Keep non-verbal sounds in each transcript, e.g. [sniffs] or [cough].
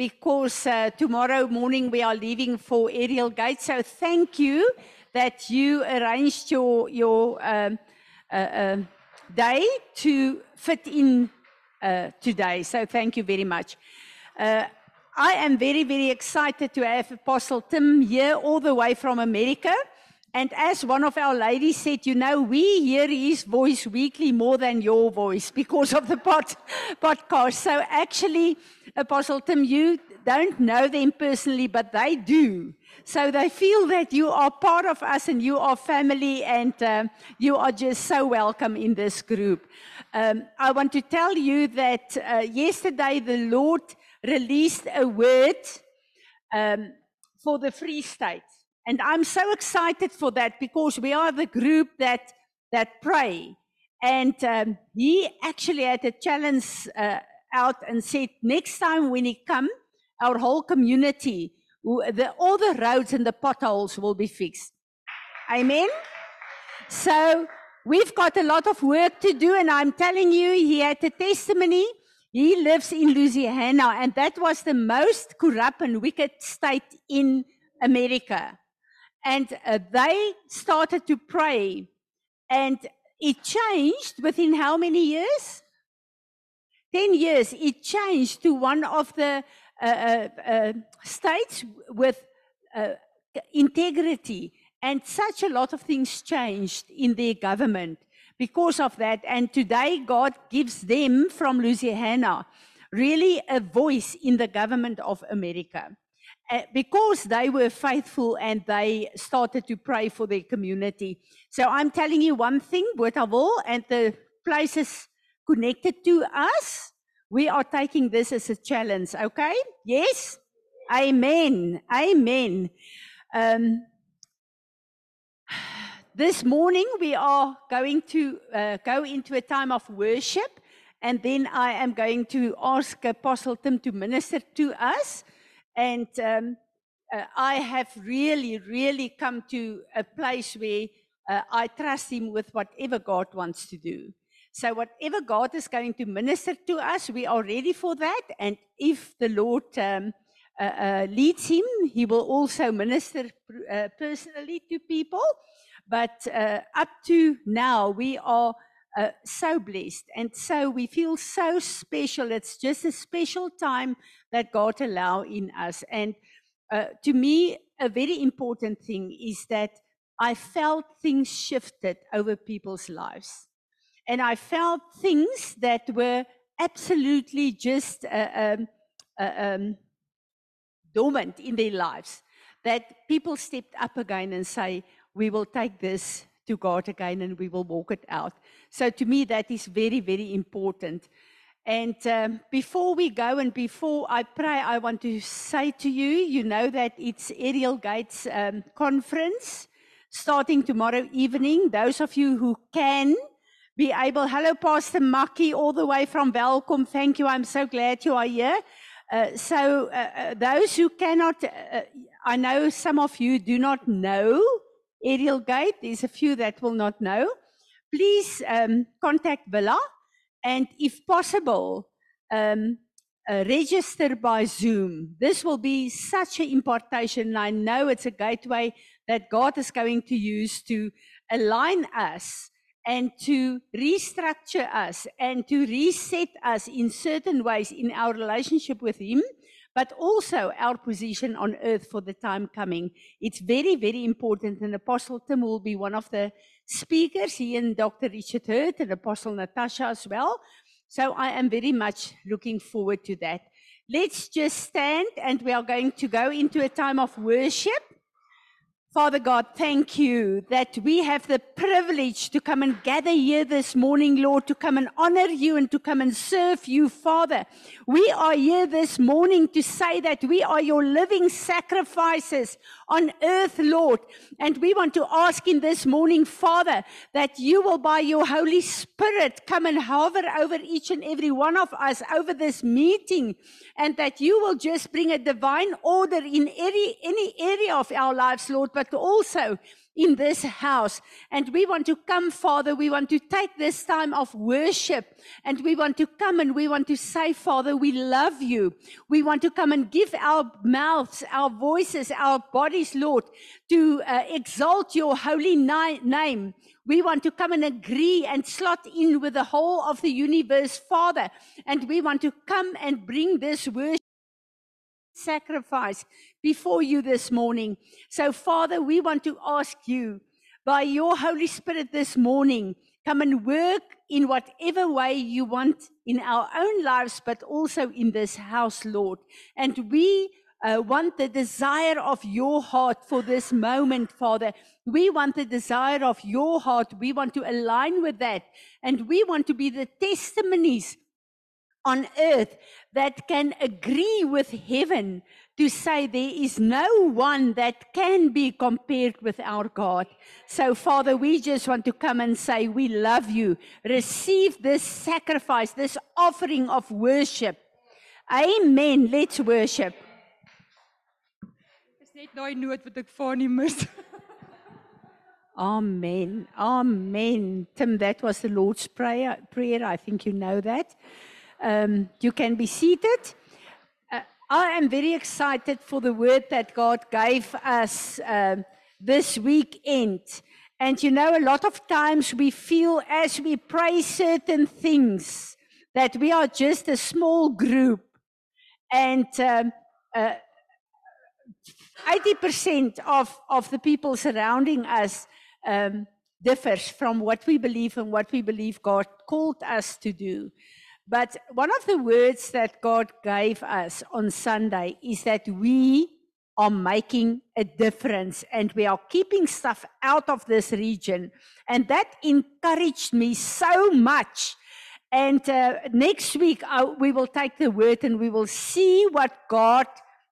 because uh, tomorrow morning we are leaving for Aerial Gate. So thank you that you arranged your your um, uh, uh, day to fit in uh, today. So thank you very much. Uh, I am very, very excited to have Apostle Tim here all the way from America. And as one of our ladies said, you know, we hear his voice weekly more than your voice because of the pod, podcast. So actually, Apostle Tim, you don't know them personally, but they do. So they feel that you are part of us and you are family and uh, you are just so welcome in this group. Um, I want to tell you that uh, yesterday the Lord released a word um, for the Free State. And I'm so excited for that because we are the group that, that pray. And um, he actually had a challenge uh, out and said, next time when he come, our whole community, the, all the roads and the potholes will be fixed. Amen? So we've got a lot of work to do. And I'm telling you, he had a testimony. He lives in Louisiana, and that was the most corrupt and wicked state in America. And uh, they started to pray. And it changed within how many years? 10 years. It changed to one of the uh, uh, uh states with uh, integrity. And such a lot of things changed in their government because of that. And today, God gives them from Louisiana really a voice in the government of America. Uh, because they were faithful and they started to pray for their community. So I'm telling you one thing, Bothaville and the places connected to us, we are taking this as a challenge, okay? Yes? Amen. Amen. Um, this morning we are going to uh, go into a time of worship and then I am going to ask Apostle Tim to minister to us. And um, uh, I have really, really come to a place where uh, I trust Him with whatever God wants to do. So, whatever God is going to minister to us, we are ready for that. And if the Lord um, uh, uh leads Him, He will also minister uh, personally to people. But uh, up to now, we are so blessed. And so we feel so special. It's just a special time that God allow in us. And uh, to me, a very important thing is that I felt things shifted over people's lives. And I felt things that were absolutely just uh, um, uh, um, dormant in their lives. That people stepped up again and say, we will take this to God again and we will walk it out. So to me, that is very, very important. And um, before we go and before I pray, I want to say to you, you know that it's Aerial Gates um, conference starting tomorrow evening. Those of you who can be able, hello, Pastor Maki, all the way from Welkom. Thank you. I'm so glad you are here. Uh, so uh, uh, those who cannot, uh, uh, I know some of you do not know Aerial Gate. There's a few that will not know. Please um, contact Villa and if possible, um, uh, register by Zoom. This will be such an impartation. I know it's a gateway that God is going to use to align us and to restructure us and to reset us in certain ways in our relationship with Him, but also our position on earth for the time coming. It's very, very important. And Apostle Tim will be one of the speakers, he and Dr. Richard Hurt and Apostle Natasha as well. So I am very much looking forward to that. Let's just stand and we are going to go into a time of worship. Father God, thank you that we have the privilege to come and gather here this morning, Lord, to come and honor you and to come and serve you, Father. We are here this morning to say that we are your living sacrifices on earth, Lord. And we want to ask in this morning, Father, that you will by your Holy Spirit come and hover over each and every one of us over this meeting and that you will just bring a divine order in any, any area of our lives, Lord but also in this house. And we want to come, Father, we want to take this time of worship and we want to come and we want to say, Father, we love you. We want to come and give our mouths, our voices, our bodies, Lord, to uh, exalt your holy ni- name. We want to come and agree and slot in with the whole of the universe, Father. And we want to come and bring this worship sacrifice before you this morning. So, Father, we want to ask you by your Holy Spirit this morning, come and work in whatever way you want in our own lives, but also in this house, Lord. And we uh, want the desire of your heart for this moment, Father. We want the desire of your heart. We want to align with that. And we want to be the testimonies on earth that can agree with heaven to say there is no one that can be compared with our God. So, Father, we just want to come and say, We love you. Receive this sacrifice, this offering of worship. Amen. Let's worship. Net daai noot wat ek vir nie mis. [laughs] Amen. Amen. Tim, that was the Lord's prayer. Prayer. I think you know that. Um, you can be seated. Uh, I am very excited for the word that God gave us um, this weekend. And you know, a lot of times we feel as we pray certain things that we are just a small group. And um, uh, 80% of, of the people surrounding us um, differs from what we believe and what we believe God called us to do. But one of the words that God gave us on Sunday is that we are making a difference and we are keeping stuff out of this region. And that encouraged me so much. And uh, next week, uh, we will take the word and we will see what God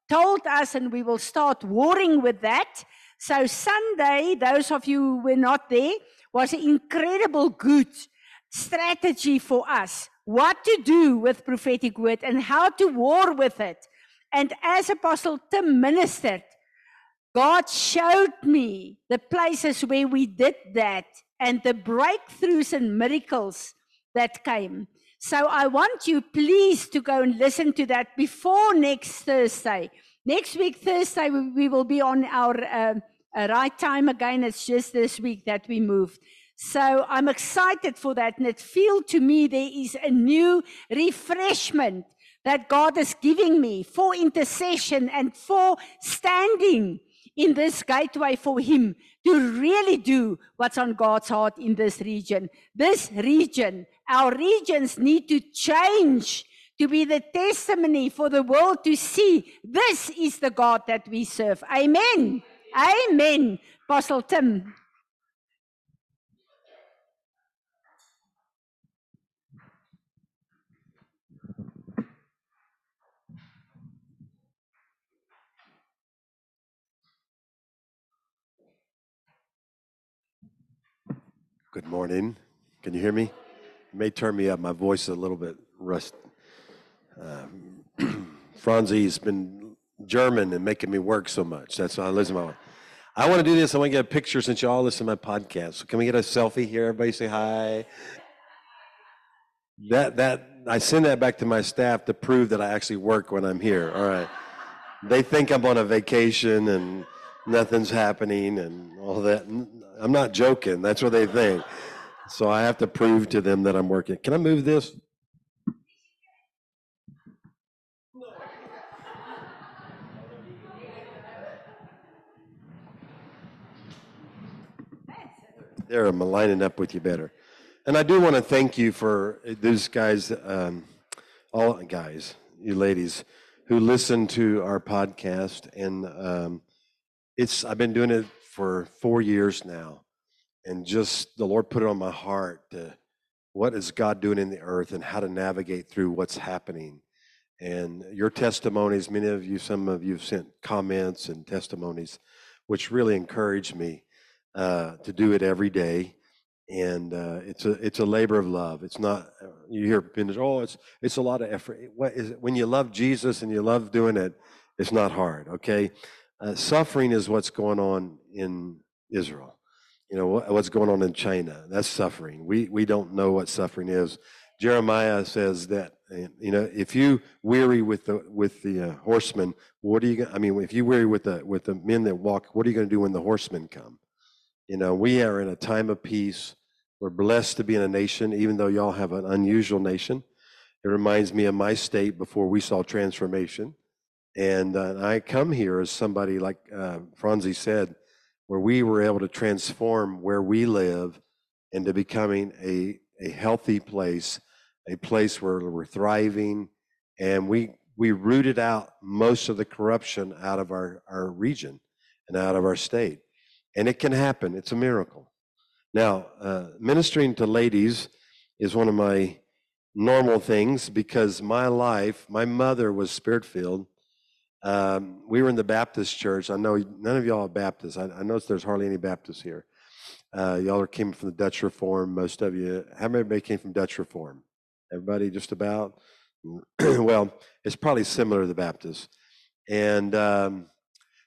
told us and we will start warring with that. So, Sunday, those of you who were not there, was an incredible good strategy for us what to do with prophetic word and how to war with it. And as Apostle Tim ministered, God showed me the places where we did that and the breakthroughs and miracles that came. So I want you, please, to go and listen to that before next Thursday. Next week, Thursday, we, will be on our uh, uh, right time again. It's just this week that we moved. So I'm excited for that. And it feels to me there is a new refreshment that God is giving me for intercession and for standing in this gateway for Him to really do what's on God's heart in this region. This region, our regions need to change to be the testimony for the world to see this is the God that we serve. Amen. Amen. Apostle Tim. Good morning. Can you hear me? May turn me up. My voice is a little bit rust. Um, [clears throat] Franzi's been German and making me work so much. That's why I listen to my. I want to do this. I want to get a picture since you all listen to my podcast. So can we get a selfie here? Everybody say hi. That that I send that back to my staff to prove that I actually work when I'm here. All right. They think I'm on a vacation and nothing's happening and all that. I'm not joking. That's what they think. So I have to prove to them that I'm working. Can I move this? There, I'm lining up with you better. And I do want to thank you for those guys, um, all guys, you ladies, who listen to our podcast. And um, it's I've been doing it for four years now, and just the Lord put it on my heart to what is God doing in the earth and how to navigate through what's happening. And your testimonies, many of you, some of you have sent comments and testimonies, which really encouraged me uh, to do it every day. And uh, it's a it's a labor of love. It's not you hear oh it's it's a lot of effort. What is it? when you love Jesus and you love doing it, it's not hard. Okay, uh, suffering is what's going on in Israel. You know what, what's going on in China. That's suffering. We we don't know what suffering is. Jeremiah says that you know if you weary with the with the uh, horsemen, what are you? I mean, if you weary with the with the men that walk, what are you going to do when the horsemen come? You know, we are in a time of peace. We're blessed to be in a nation, even though y'all have an unusual nation. It reminds me of my state before we saw transformation. And uh, I come here as somebody, like uh, Franzi said, where we were able to transform where we live into becoming a, a healthy place, a place where we're thriving. And we, we rooted out most of the corruption out of our, our region and out of our state. And it can happen, it's a miracle. Now, uh, ministering to ladies is one of my normal things because my life, my mother was spirit filled. Um, we were in the Baptist church. I know none of y'all are Baptists. I, I notice there's hardly any Baptists here. Uh, y'all are came from the Dutch Reform. Most of you, how many came from Dutch Reform? Everybody, just about. [clears throat] well, it's probably similar to the Baptists. And um,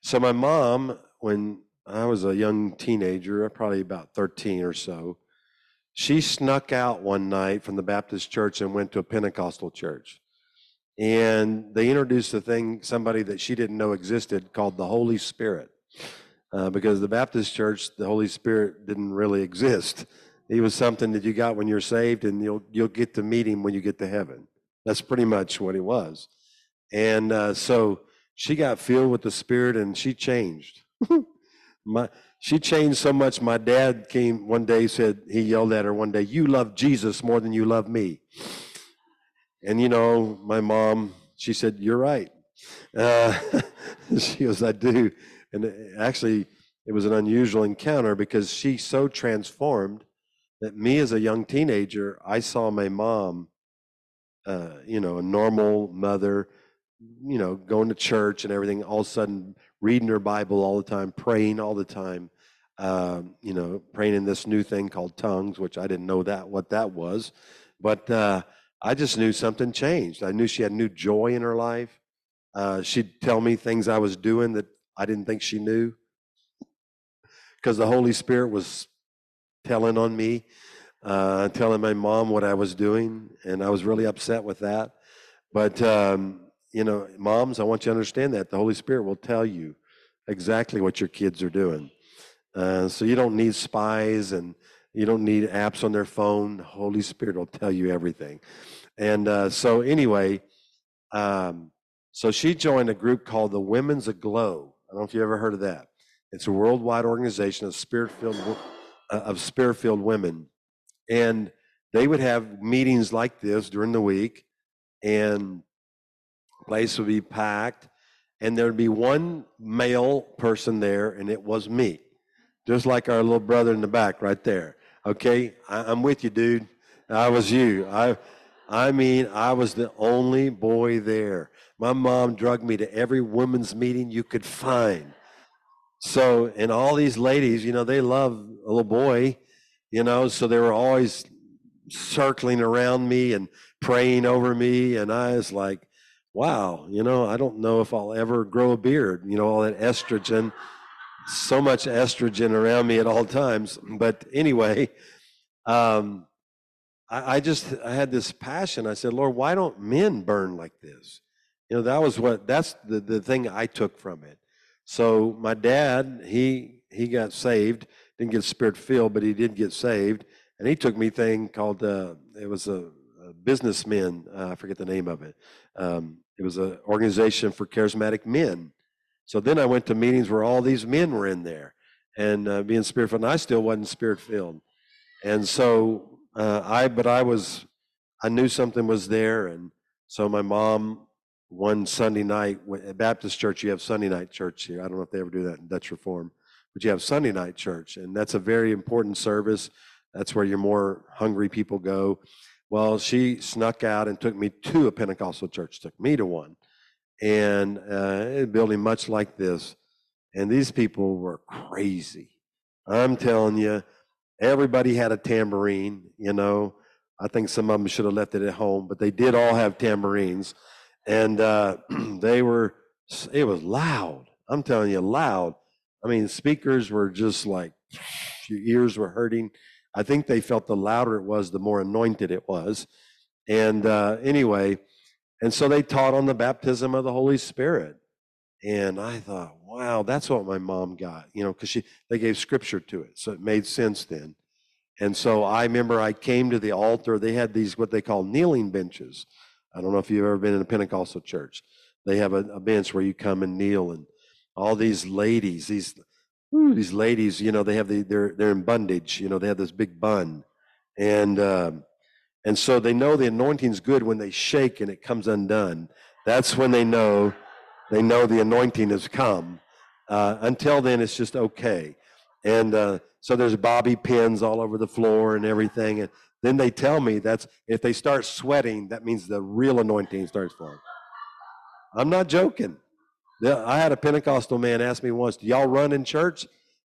so my mom, when I was a young teenager, probably about 13 or so, she snuck out one night from the Baptist church and went to a Pentecostal church. And they introduced a thing, somebody that she didn't know existed called the Holy Spirit. Uh, because the Baptist church, the Holy Spirit didn't really exist. He was something that you got when you're saved, and you'll you'll get to meet him when you get to heaven. That's pretty much what he was. And uh, so she got filled with the Spirit, and she changed. [laughs] my she changed so much. My dad came one day, said, he yelled at her one day, You love Jesus more than you love me. And you know, my mom, she said, You're right. Uh, [laughs] she goes, I do. And actually, it was an unusual encounter because she so transformed that me as a young teenager, I saw my mom, uh, you know, a normal mother, you know, going to church and everything, all of a sudden reading her Bible all the time, praying all the time, um, you know, praying in this new thing called tongues, which I didn't know that what that was, but uh, I just knew something changed. I knew she had new joy in her life. Uh, she'd tell me things I was doing that I didn't think she knew, because the Holy Spirit was telling on me, uh, telling my mom what I was doing, and I was really upset with that. But um, you know, moms, I want you to understand that the Holy Spirit will tell you exactly what your kids are doing. Uh, so you don't need spies and you don't need apps on their phone. The Holy Spirit will tell you everything. And uh, so, anyway, um, so she joined a group called the Women's Aglow. I don't know if you ever heard of that. It's a worldwide organization of spirit-filled uh, of spirit-filled women, and they would have meetings like this during the week, and place would be packed, and there'd be one male person there, and it was me, just like our little brother in the back right there. Okay, I, am with you, dude. I was you. I, I mean, I was the only boy there. My mom drugged me to every women's meeting you could find. So, and all these ladies, you know, they love a little boy, you know, so they were always circling around me and praying over me. And I was like, wow, you know, I don't know if I'll ever grow a beard, you know, all that estrogen, so much estrogen around me at all times. But anyway, um, I, I just I had this passion. I said, Lord, why don't men burn like this? You know, that was what that's the, the thing I took from it. So my dad, he he got saved, didn't get spirit filled, but he did get saved. And he took me thing called uh, it was a, a businessman, uh, I forget the name of it. Um, it was an organization for charismatic men. So then I went to meetings where all these men were in there and uh, being spirit filled. And I still wasn't spirit filled. And so uh, I, but I was, I knew something was there. And so my mom, one Sunday night at Baptist church, you have Sunday night church here. I don't know if they ever do that in Dutch Reform, but you have Sunday night church. And that's a very important service. That's where your more hungry people go. Well, she snuck out and took me to a Pentecostal church, took me to one, and uh, building much like this. And these people were crazy. I'm telling you, everybody had a tambourine, you know. I think some of them should have left it at home, but they did all have tambourines. And uh, [clears throat] they were, it was loud. I'm telling you, loud. I mean, speakers were just like, your ears were hurting. I think they felt the louder it was, the more anointed it was. And uh, anyway, and so they taught on the baptism of the Holy Spirit. And I thought, wow, that's what my mom got, you know, because she they gave scripture to it, so it made sense then. And so I remember I came to the altar. They had these what they call kneeling benches. I don't know if you've ever been in a Pentecostal church. They have a, a bench where you come and kneel, and all these ladies, these these ladies, you know, they have the they're they're in bondage. You know, they have this big bun, and um, and so they know the anointing's good when they shake and it comes undone. That's when they know they know the anointing has come. Uh, until then, it's just okay. And uh, so there's bobby pins all over the floor and everything. And then they tell me that's if they start sweating, that means the real anointing starts flowing. I'm not joking. I had a Pentecostal man ask me once, "Do y'all run in church?"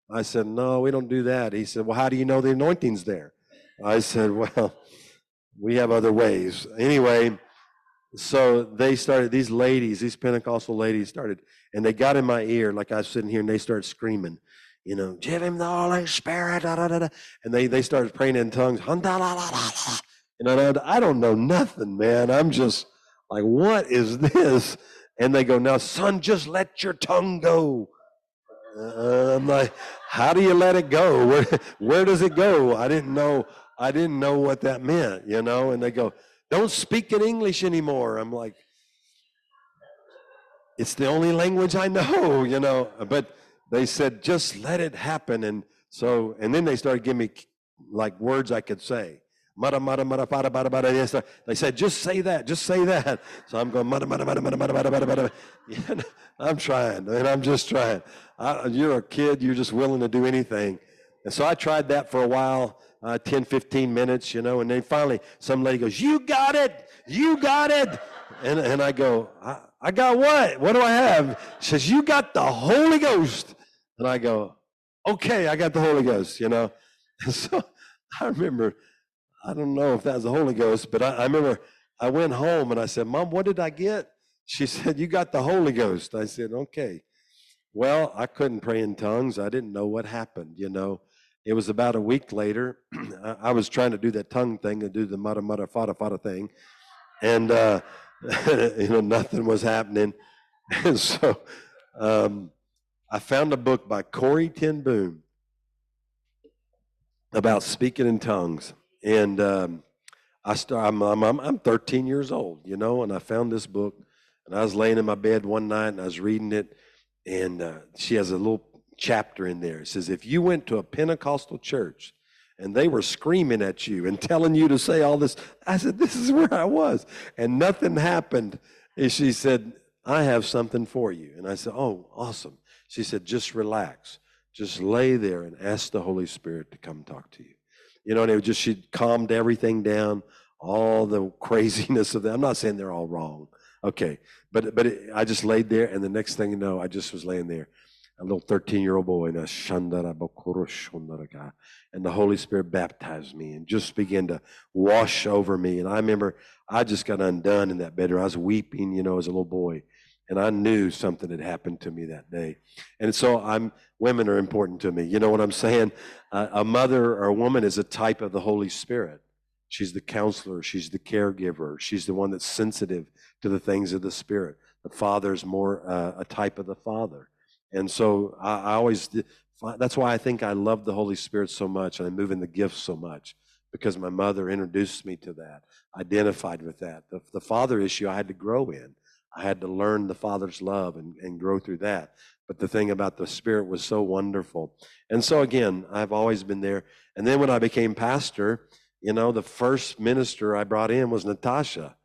I said, "No, we don't do that." He said, "Well, how do you know the anointing's there?" I said, "Well, we have other ways." Anyway, so they started, these ladies, these Pentecostal ladies started, and they got in my ear, like I was sitting here, and they started screaming, you know, give him the Holy Spirit, da, da, da, da. and they, they started praying in tongues, and I, I don't know nothing, man. I'm just like, what is this? And they go, now, son, just let your tongue go. Uh, I'm like, how do you let it go? Where, where does it go? I didn't know. I didn't know what that meant, you know. And they go, don't speak in English anymore. I'm like, it's the only language I know, [laughs] you know. But they said, just let it happen. And so, and then they started giving me like words I could say. Mada, mada, mada, mada, mada, mada. They said, just say that, just say that. [laughs] So I'm going, mada, mada, mada, mada, mada, mada, mada, mada. [laughs] I'm trying, and I'm just trying. I, you're a kid, you're just willing to do anything. And so I tried that for a while uh, 10, 15 minutes, you know, and then finally some lady goes, You got it, you got it. And, and I go, I, I got what? What do I have? She says, You got the Holy Ghost. And I go, Okay, I got the Holy Ghost, you know. [laughs] And so I remember, I don't know if that was the Holy Ghost, but I, I remember I went home and I said, Mom, what did I get? She [laughs] said, You got the Holy Ghost. I said, Okay. Well, I couldn't pray in tongues. I didn't know what happened, you know. It was about a week later. [clears throat] I was trying to do that tongue thing and do the mata mata fada fada thing, and uh, [laughs] you know nothing was happening. [laughs] And so um, I found a book by Corrie ten Boom about speaking in tongues, and um, I start. I'm, I'm, I'm 13 years old, you know, and I found this book, and I was laying in my bed one night and I was reading it, and uh, she has a little chapter in there. It says, if you went to a Pentecostal church and they were screaming at you and telling you to say all this, I said, this is where I was. And nothing happened. And she said, I have something for you. And I said, oh, awesome. She said, just relax. Just lay there and ask the Holy Spirit to come talk to you. You know, and it was just, she calmed everything down, all the craziness of them. I'm not saying they're all wrong. Okay. But, but it, I just laid there, and the next thing you know, I just was laying there a little 13 year old boy, and the Holy Spirit baptized me and just began to wash over me. And I remember I just got undone in that bedroom. I was weeping, you know, as a little boy. And I knew something had happened to me that day. And so I'm women are important to me. You know what I'm saying? Uh, a mother or a woman is a type of the Holy Spirit. She's the counselor, she's the caregiver, she's the one that's sensitive to the things of the Spirit. The father is more uh, a type of the father. And so I, I always, that's why I think I love the Holy Spirit so much and I move in the gifts so much because my mother introduced me to that, identified with that. The, the father issue I had to grow in. I had to learn the Father's love and, and grow through that. But the thing about the Spirit was so wonderful. And so, again, I've always been there. And then when I became pastor, you know, the first minister I brought in was Natasha,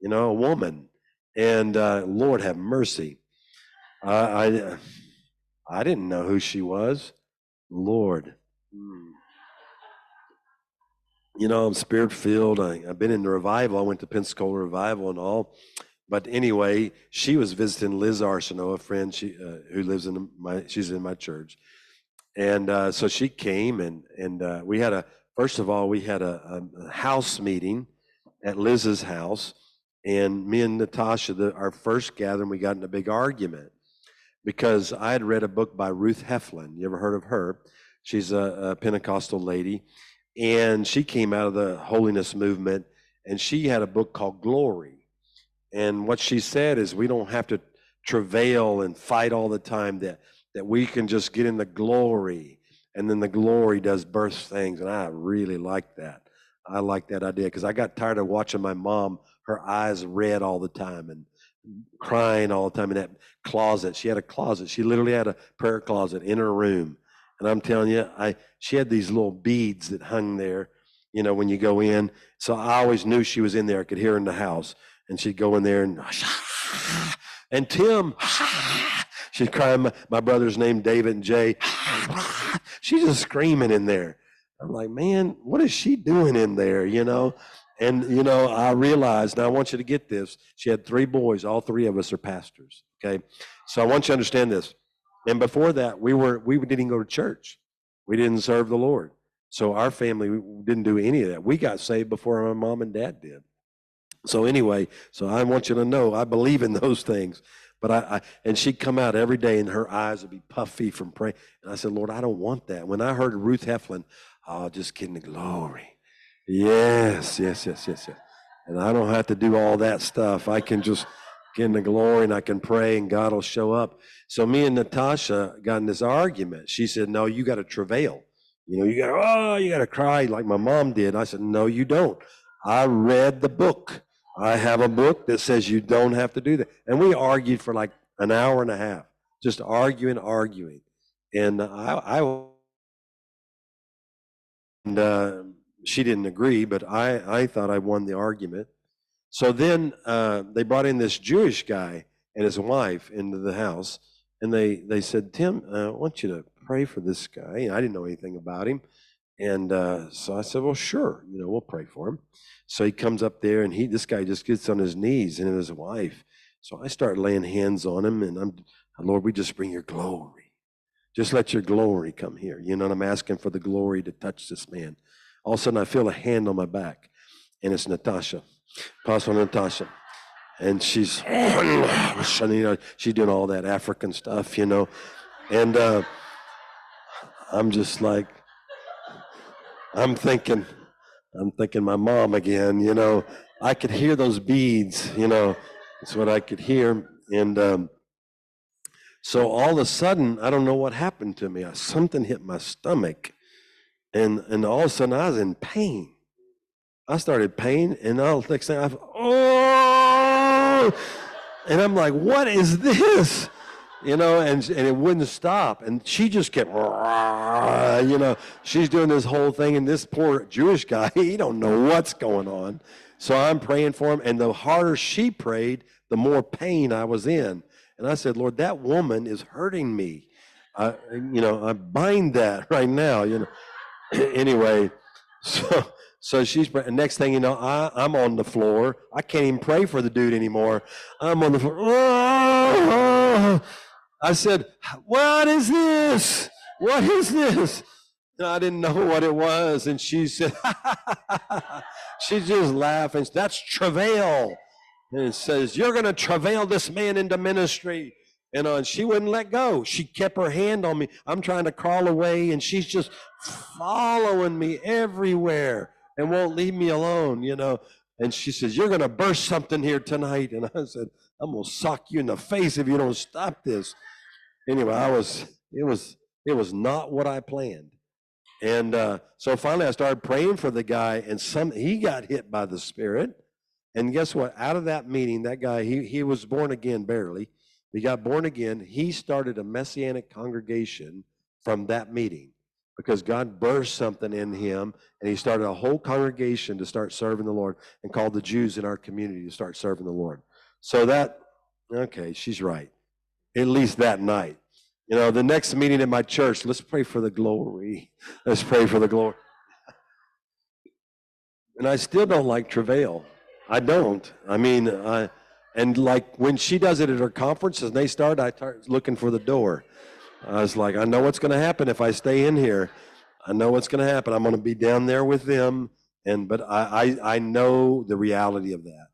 you know, a woman. And uh, Lord have mercy. Uh, I I didn't know who she was. Lord. Hmm. You know, I'm spirit filled. I've been in the revival. I went to Pensacola revival and all. But anyway, she was visiting Liz Arsenault, a friend she, uh, who lives in my, she's in my church. And uh, so she came and, and uh, we had a, first of all, we had a, a, house meeting at Liz's house. And me and Natasha, the, our first gathering, we got in a big argument. Because I had read a book by Ruth Heflin. You ever heard of her? She's a, a Pentecostal lady, and she came out of the holiness movement, and she had a book called Glory. And what she said is, we don't have to travail and fight all the time. That that we can just get in the glory, and then the glory does birth things. And I really like that. I like that idea because I got tired of watching my mom, her eyes red all the time and crying all the time in that closet. She had a closet. She literally had a prayer closet in her room. And I'm telling you, I she had these little beads that hung there, you know, when you go in. So I always knew she was in there. I could hear her in the house. And she'd go in there and [laughs] and Tim, [laughs] she'd cry. My, my brother's name David and Jay. [laughs] She's just screaming in there. I'm like, man, what is she doing in there? You know? And, you know, I realized, now I want you to get this. She had three boys. All three of us are pastors. Okay. So I want you to understand this. And before that, we were, we didn't go to church. We didn't serve the Lord. So our family didn't do any of that. We got saved before my mom and dad did. So anyway, so I want you to know I believe in [laughs] those things. But I, I, and she'd come out every day and her eyes would be puffy from praying. And I said, Lord, I don't want that. When I heard Ruth Heflin, oh, just kidding, the glory. Yes, yes, yes, yes, yes. And I don't have to do all that stuff. I can just get in the glory and I can pray and God will show up. So me and Natasha got in this argument. She said, No, you got to travail. You know, you got to, oh, you got to cry like my mom did. I said, No, you don't. I read the book. I have a book that says you don't have to do that. And we argued for like an hour and a half, just arguing, arguing. And I, I and uh, she didn't agree, but I, I thought I won the argument. So then uh, they brought in this Jewish guy and his wife into the house, and they, they said, Tim, uh, I want you to pray for this guy. I didn't know anything about him. And uh, so I said, well, sure, you know, we'll pray for him. So he comes up there, and he this guy just gets on his knees and his wife. So I start laying hands on him, and I'm, Lord, we just bring your glory. Just let your glory come here. You know, and I'm asking for the glory to touch this man. All of a sudden, I feel a hand on my back, and it's Natasha, Apostle Natasha. And she's, [clears throat] she's doing all that African stuff, you know. And uh, I'm just like, I'm thinking, I'm thinking my mom again, you know. I could hear those beads, you know. That's what I could hear. And um, so all of a sudden, I don't know what happened to me. Something hit my stomach. And, and all of a sudden, I was in pain. I started pain, and all the next thing I, oh, and I'm like, what is this? you know, and, and it wouldn't stop. And she just kept, you know, she's doing this whole thing. And this poor Jewish guy, [laughs] he don't know what's going on. So I'm praying for him. And the harder she prayed, the more pain I was in. And I said, Lord, that woman is hurting me. I, you know, I bind that [laughs] right now, you know. [clears throat] anyway, so so she's next thing you know, I, I'm on the floor. I can't even pray for the dude anymore. I'm on the floor. Oh, I said, What is this? What is this? And I didn't know what it was. And she said, [laughs] She just laughed and That's travail. And it says, You're going to travail this man into ministry. And, uh, she wouldn't let go. She kept her hand on me. I'm trying to crawl away, and she's just following me everywhere and won't leave me alone, you know. And she says, You're going to burst something here tonight. And I said, I'm going to sock you in the face if you don't stop this anyway, I was it was it was not what I planned. And uh, so finally, I started praying for the guy, and some he got hit by the Spirit. And guess what? Out of that meeting, that guy he he was born again barely. He got born again. He started a messianic congregation from that meeting because God burst something in him, and he started a whole congregation to start serving the Lord, and called the Jews in our community to start serving the Lord. So that okay, she's right at least that night. You know, the next meeting at my church, let's pray for the glory. [laughs] Let's pray for the glory. And I still don't like travail. I don't. I mean, I, and like when she does it at her conferences and they start, I start looking for the door. I was like, I know what's going to happen if I stay in here. I know what's going to happen. I'm going to be down there with them. And but I, I, I know the reality of that.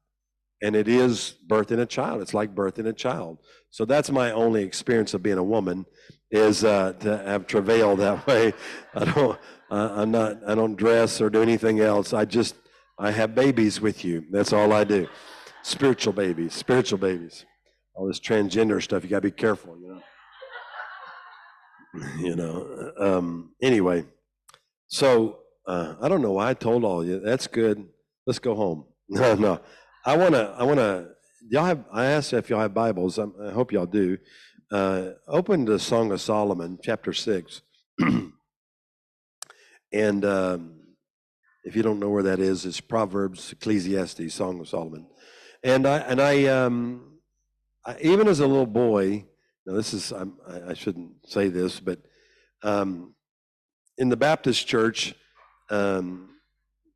and it is birthing a child. It's like birthing a child. So that's my only experience of being a woman is uh, to have travail that [laughs] way. I don't, I'm not, I don't dress or do anything else. I just, I have babies with you. That's all I do. Spiritual babies, spiritual babies. All this transgender stuff, you got to be careful, you know. [laughs] You know. Um, anyway, so uh, I don't know why I told all you. That's good. Let's go home. [laughs] No, no. I want to. I want to. Y'all have. I asked if y'all have Bibles. I'm, i hope y'all do. Uh, open the Song of Solomon, chapter six. [clears throat] and um, if you don't know where that is, it's Proverbs, Ecclesiastes, Song of Solomon. And I and I, um, I even as a little boy. Now this is. I'm, I, I shouldn't say this, but um, in the Baptist church, um,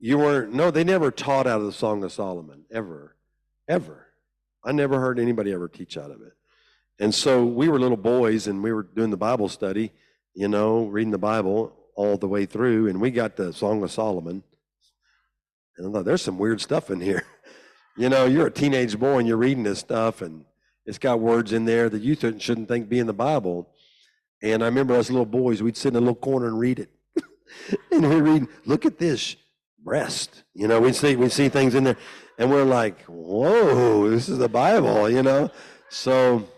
you weren't, no, they never taught out of the Song of Solomon, ever, ever. I never heard anybody ever teach out of it. And so we were little boys and we were doing the Bible study, you know, reading the Bible all the way through, and we got the Song of Solomon. And I thought, there's some weird stuff in here. [laughs] you know, you're a teenage boy and you're reading this stuff, and it's got words in there that you shouldn't think be in the Bible. And I remember us little boys, we'd sit in a little corner and read it. [laughs] and we read, look at this breast. You know, we see we see things in there, and we're like, "Whoa, this is the Bible," you know. So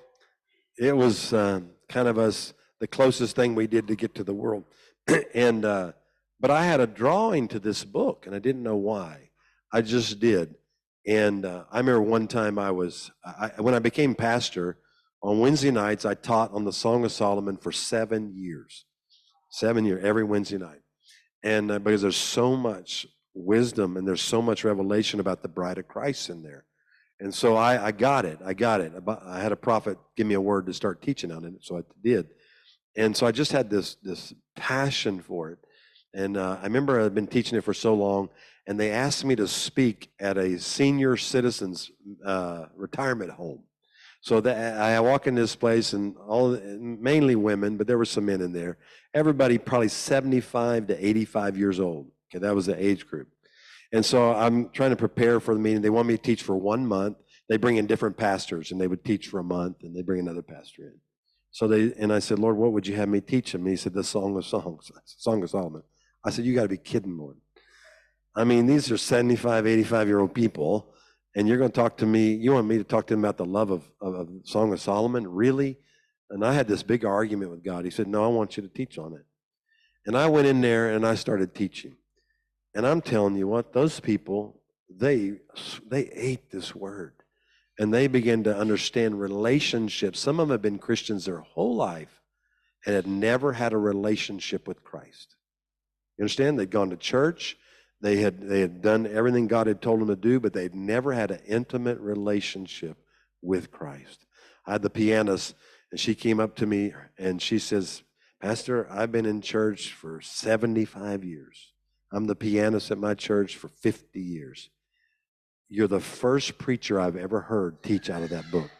it was uh, kind of us the closest thing we did to get to the world, [clears throat] and uh, but I had a drawing to this book, and I didn't know why. I just did, and uh, I remember one time I was I, when I became pastor on Wednesday nights. I taught on the Song of Solomon for seven years, seven years every Wednesday night and uh, because there's so much wisdom and there's so much revelation about the bride of Christ in there. And so I, I got it. I got it. I had a prophet give me a word to start teaching on it, so I did. And so I just had this this passion for it. And uh, I remember I'd been teaching it for so long, and they asked me to speak at a senior citizens uh, retirement home. So that I walk in this place, and all mainly women, but there were some men in there. Everybody probably 75 to 85 years old. Okay, that was the age group. And so I'm trying to prepare for the meeting. They want me to teach for one month. They bring in different pastors, and they would teach for a month, and they bring another pastor in. So they and I said, Lord, what would you have me teach them? And he said, the Song of Songs, Song of Solomon. I said, you got to be kidding, Lord. I mean, these are 75, 85 year old people, and you're going to talk to me. You want me to talk to them about the love of, of, of Song of Solomon? Really? And I had this big argument with God. He said, No, I want you to teach on it. And I went in there and I started teaching. And I'm telling you what, those people, they they ate this word. And they began to understand relationships. Some of them have been Christians their whole life and had never had a relationship with Christ. You understand? They'd gone to church, they had they had done everything God had told them to do, but they'd never had an intimate relationship with Christ. I had the pianist, and she came up to me and she says, Pastor, I've been in church for 75 years. I'm the pianist at my church for 50 years. You're the first preacher I've ever heard teach out of that book.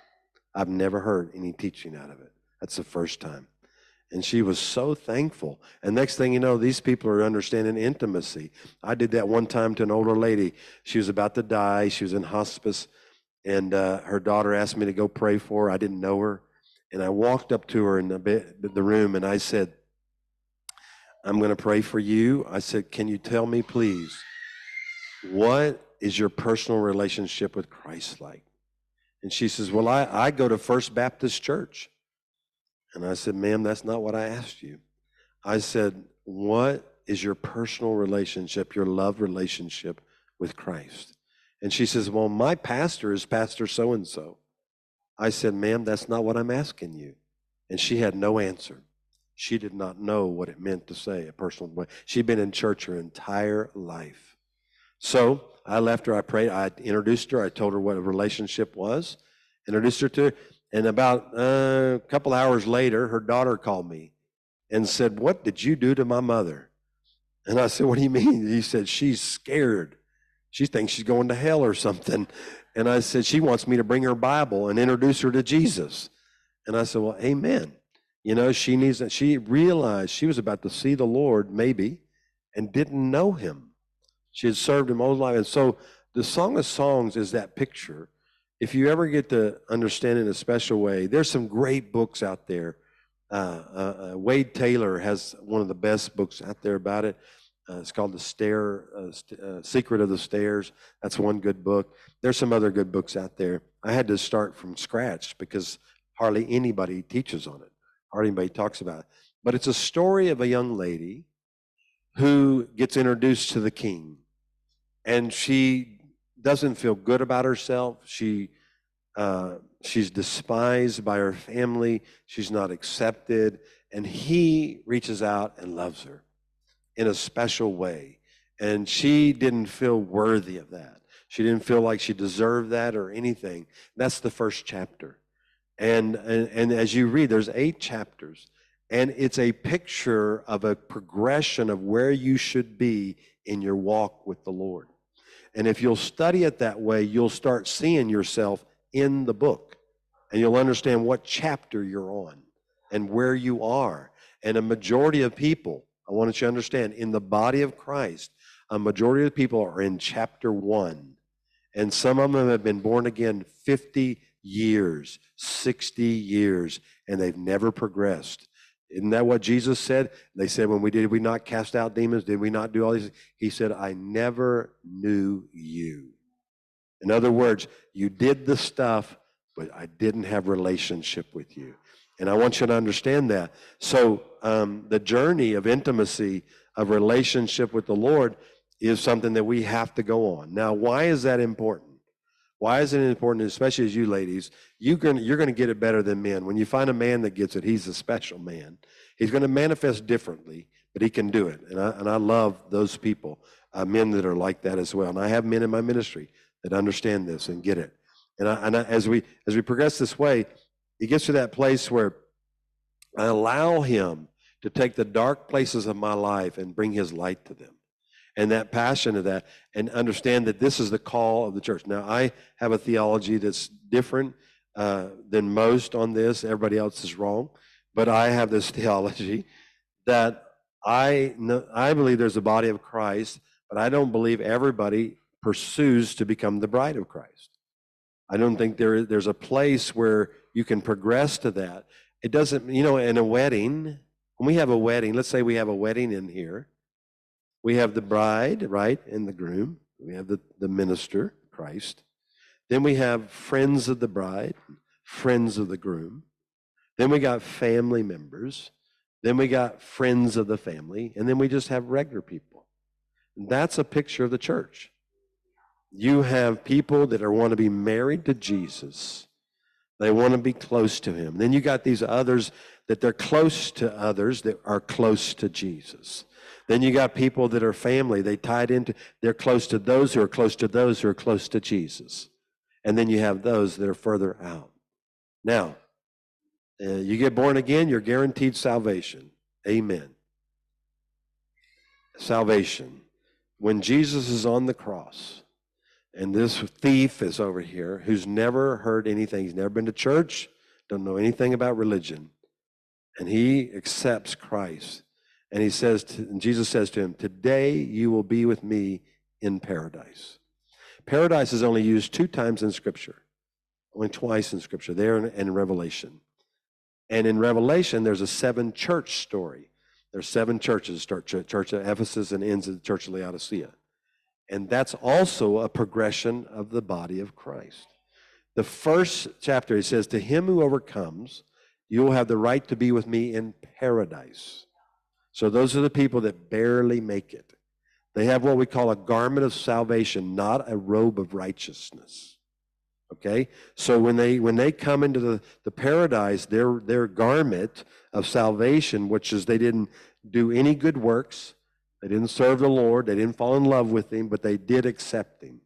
I've never heard any teaching out of it. That's the first time. And she was so thankful. And next thing you know, these people are understanding intimacy. I did that one time to an older lady. She was about to die. She was in hospice. And uh, her daughter asked me to go pray for her. I didn't know her. And I walked up to her in the, the room and I said, I'm going to pray for you. I said, Can you tell me, please, what is your personal relationship with Christ like? And she says, Well, I, I go to First Baptist Church. And I said, Ma'am, that's not what I asked you. I said, What is your personal relationship, your love relationship with Christ? And she says, Well, my pastor is Pastor so and so. I said, Ma'am, that's not what I'm asking you. And she had no answer. She did not know what it meant to say a personal way. She'd been in church her entire life. So I left her. I prayed. I introduced her. I told her what a relationship was, introduced her to her. And about uh, a couple hours later, her daughter called me and said, What did you do to my mother? And I said, What do you mean? He said, She's scared. She thinks she's going to hell or something. And I said, She wants me to bring her Bible and introduce her to Jesus. And I said, Well, amen. You know, she needs that. She realized she was about to see the Lord, maybe, and didn't know him. She had served him all her life. And so the Song of Songs is that picture if you ever get to understand in a special way, there's some great books out there. Uh, uh, uh, Wade Taylor has one of the best books out there about it. Uh, it's called The Stair, uh, St- uh, Secret of the Stairs. That's one good book. There's some other good books out there. I had to start from scratch because hardly anybody teaches on it, hardly anybody talks about it. But it's a story of a young lady who gets introduced to the king, and she doesn't feel good about herself. She uh, she's despised by her family. She's not accepted, and he reaches out and loves her in a special way. And she didn't feel worthy of that. She didn't feel like she deserved that or anything. That's the first chapter. And, and, and as you read, there's eight chapters. And it's a picture of a progression of where you should be in your walk with the Lord. And if you'll study it that way, you'll start seeing yourself in the book. And you'll understand what chapter you're on and where you are. And a majority of people, I want you to understand, in the body of Christ, a majority of people are in chapter one. And some of them have been born again 50 years, 60 years, and they've never progressed. Isn't that what Jesus said? They said, when we did we not cast out demons? Did we not do all these? He said, I never knew you. In other words, you did the stuff, but I didn't have relationship with you. And I want you to understand that. So um, the journey of intimacy, of relationship with the Lord, is something that we have to go on. Now, why is that important? Why is it important, especially as you ladies? You can, you're going to get it better than men. When you find a man that gets it, he's a special man. He's going to manifest differently, but he can do it. And I, and I love those people, uh, men that are like that as well. And I have men in my ministry that understand this and get it. And, I, and I, as we as we progress this way, it gets to that place where I allow him to take the dark places of my life and bring his light to them and that passion of that and understand that this is the call of the church. Now, I have a theology that's different uh, than most on this. Everybody else is wrong. But I have this [laughs] theology that I, know, I believe there's a body of Christ, but I don't believe everybody pursues to become the bride of Christ. I don't think there, there's a place where you can progress to that. It doesn't, you know, in a wedding, when we have a wedding, let's say we have a wedding in here, we have the bride, right, and the groom. We have the, the minister, Christ. Then we have friends of the bride, friends of the groom. Then we got family members. Then we got friends of the family. And then we just have regular people. And that's a picture of the church. You have people that are want to be married to Jesus. They want to be close to him. Then you got these others that they're close to others that are close to Jesus. Then you got people that are family. They tied into, they're close to those who are close to those who are close to Jesus. And then you have those that are further out. Now, uh, you get born again, you're guaranteed salvation. Amen. Salvation. When Jesus is on the cross, and this thief is over here who's never heard anything, he's never been to church, don't know anything about religion, and he accepts Christ and he says, to, and Jesus says to him, Today you will be with me in paradise. Paradise is only used two times in Scripture, only twice in Scripture, there and in Revelation. And in Revelation, there's a seven church story. There's seven churches, start church of Ephesus and ends at the church of Laodicea. And that's also a progression of the body of Christ. The first chapter, he says, To him who overcomes, you will have the right to be with me in paradise. So those are the people that barely make it. They have what we call a garment of salvation, not a robe of righteousness. Okay? So when they when they come into the, the paradise, their their garment of salvation, which is they didn't do any good works, they didn't serve the Lord, they didn't fall in love with him, but they did accept him.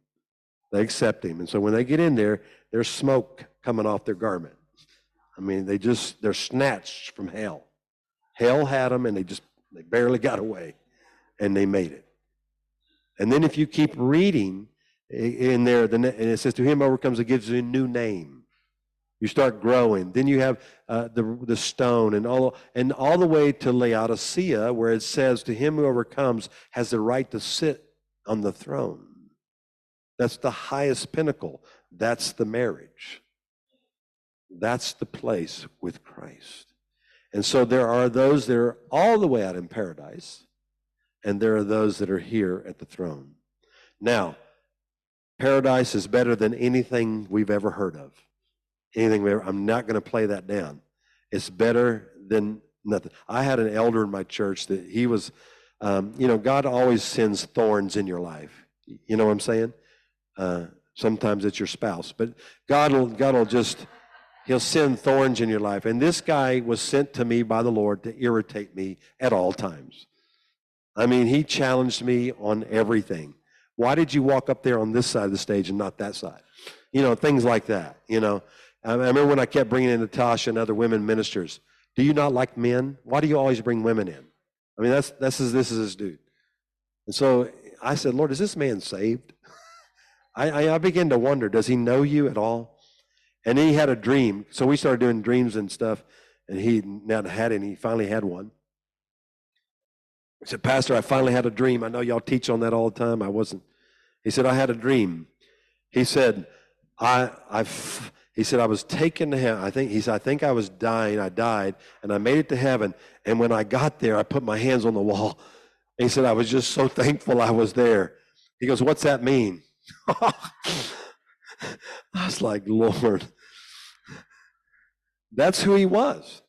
They accept him. And so when they get in there, there's smoke coming off their garment. I mean, they just they're snatched from hell. Hell had them and they just they barely got away, and they made it. And then if you keep reading in there, and it says, To him overcomes, it gives you a new name. You start growing. Then you have uh, the, the stone and all, and all the way to Laodicea, where it says, To him who overcomes has the right to sit on the throne. That's the highest pinnacle. That's the marriage. That's the place with Christ. And so there are those that are all the way out in paradise, and there are those that are here at the throne. Now, paradise is better than anything we've ever heard of. Anything ever, I'm not going to play that down. It's better than nothing. I had an elder in my church that he was, um, you know, God always sends thorns in your life. You know what I'm saying? Uh, sometimes it's your spouse, but God will, God will just, He'll send thorns in your life. And this guy was sent to me by the Lord to irritate me at all times. I mean, he challenged me on everything. Why did you walk up there on this side of the stage and not that side? You know, things like that. You know, I remember when I kept bringing in Natasha and other women ministers. Do you not like men? Why do you always bring women in? I mean, that's this is this is this dude. And so I said, Lord, is this man saved? [laughs] I, I, I began to wonder, does he know you at all? And he had a dream. So we started doing dreams and stuff, and he not had any. He finally had one. He said, Pastor, I finally had a dream. I know y'all teach on that all the time. I wasn't. He said, I had a dream. He said, I, I, he said, I was taken to heaven. I think, he said, I think I was dying. I died, and I made it to heaven. And when I got there, I put my hands on the wall. He said, I was just so [laughs] thankful I was there. He goes, What's that mean? [laughs] [laughs] I was like, Lord, that's who he was.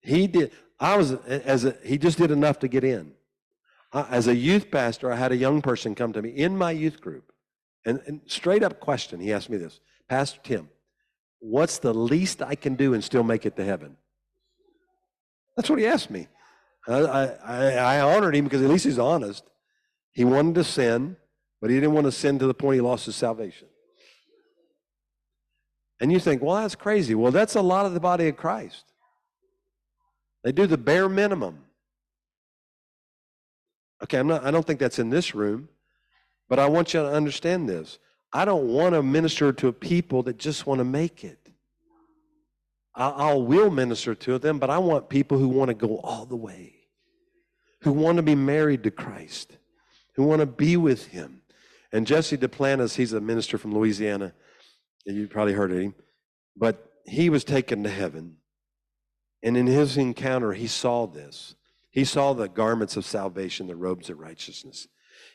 He did. I was as a, he just did enough to get in. I, as a youth pastor, I had a young person come to me in my youth group, and, and straight up question. He asked me this, Pastor Tim, what's the least I can do and still make it to heaven? That's what he asked me. I, I, I honored him because at least he's honest. He wanted to sin, but he didn't want to sin to the point he lost his salvation. And you think, well, that's crazy. Well, that's a lot of the body of Christ. They do the bare minimum. Okay, I'm not, I don't think that's in this room, but I want you to understand this. I don't want to minister to a people that just want to make it. I, I will minister to them, but I want people who want to go all the way, who want to be married to Christ, who want to be with Him. And Jesse Duplantis, he's a minister from Louisiana. You probably heard of him. But he was taken to heaven. And in his encounter, he saw this. He saw the garments of salvation, the robes of righteousness.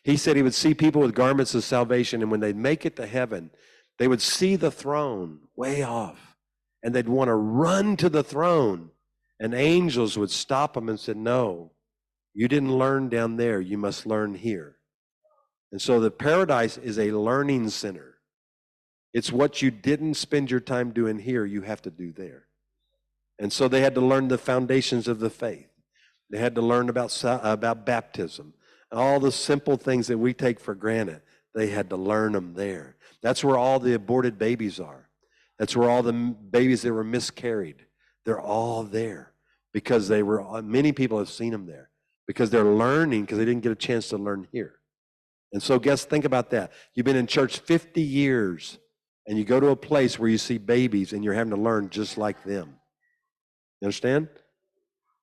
He said he would see people with garments of salvation, and when they'd make it to heaven, they would see the throne way off, and they'd want to run to the throne. And angels would stop them and say, No, you didn't learn down there, you must learn here. And so the paradise is a learning center. It's what you didn't spend your time doing here, you have to do there. And so they had to learn the foundations of the faith. They had to learn about, about baptism. All the simple things that we take for granted, they had to learn them there. That's where all the aborted babies are. That's where all the babies that were miscarried, they're all there because they were, uh, many people have seen them there because they're learning because they didn't get a chance to learn here. And so, guess, think about that. You've been in church 50 years and you go to a place where you see babies and you're having to learn just like them. You understand?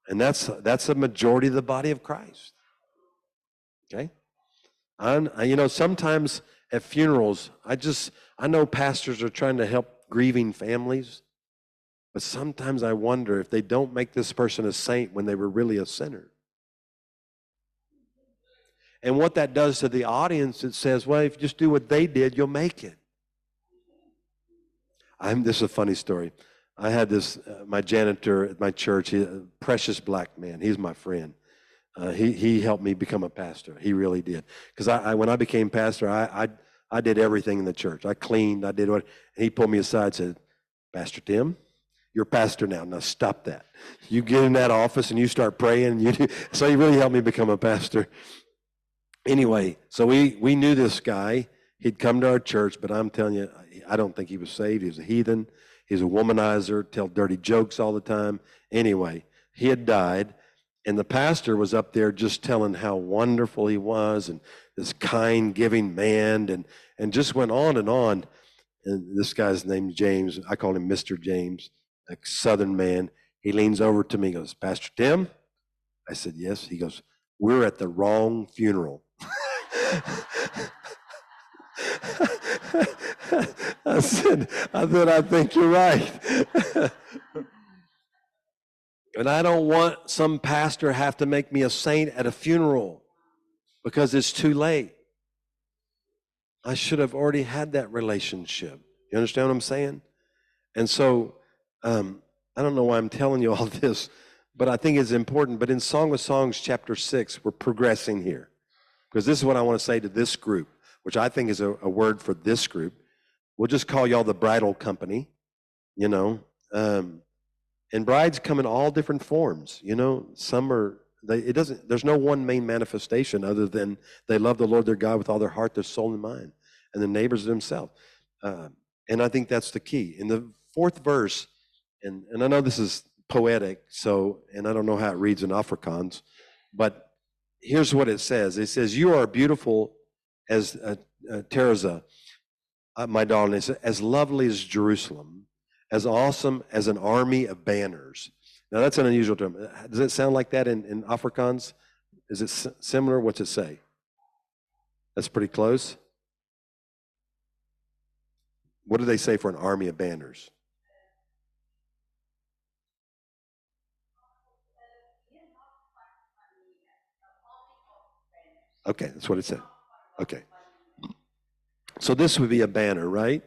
And that's that's a majority of the body of Christ. Okay? I'm, you know, sometimes at funerals, I just I know pastors are trying to help grieving families, but sometimes I wonder if they don't make this person a saint when they were really a sinner. And what that does to the audience, it says, well, if you just do what they did, you'll make it. I'm, this is a funny story. I had this, uh, my janitor at my church, he, a precious black man. He's my friend. Uh, he, he helped me become a pastor. He really did. Because I, I, when I became pastor, I, I, I did everything in the church. I cleaned, I did what, and he pulled me aside and said, Pastor Tim, you're pastor now. Now stop that. You get in that office and you start praying. You do. [laughs] So he really helped me become a pastor anyway, so we, we knew this guy. He'd come to our church, but I'm telling you, I don't think he was saved. He was a heathen. He's a womanizer, tell dirty jokes all the time. Anyway, he had died, and the pastor was up there just telling how wonderful he was and this kind, giving man, and, and just went on and on. And this guy's named James. I call him Mr. James, a southern man. He leans over to me goes, Pastor Tim? I said, Yes. He goes, We're at the wrong funeral. [laughs] [laughs] I said, I said, I think you're right. [laughs] and I don't want some pastor have to make me a saint at a funeral because it's too late. I should have already had that relationship. You understand what I'm saying? And so, um, I don't know why I'm telling you all [laughs] this, but I think it's important. But in Song of Songs, chapter 6, we're progressing here. Because this is what I want to say to this group, which I think is a, a word for this group. We'll just call y'all the bridal company, you know. Um, and brides come in all different forms, you know. Some are, they, it doesn't, there's no one main manifestation other than they love the Lord their God with all their heart, their soul, and mind, and the neighbors themselves. Uh, and I think that's the key. In the fourth verse, and, and I know this is poetic, so, and I don't know how it reads in Afrikaans, but here's what it says it says, You are beautiful as uh, uh, Tirzah, uh, my darling, it's as lovely as Jerusalem, as awesome as an army of banners. Now, that's an unusual term. Does it sound like that in, in Afrikaans? Is it similar? What's it say? That's pretty close. What do they say for an army of banners? Okay, that's what it said. Okay. So this would be a banner, right?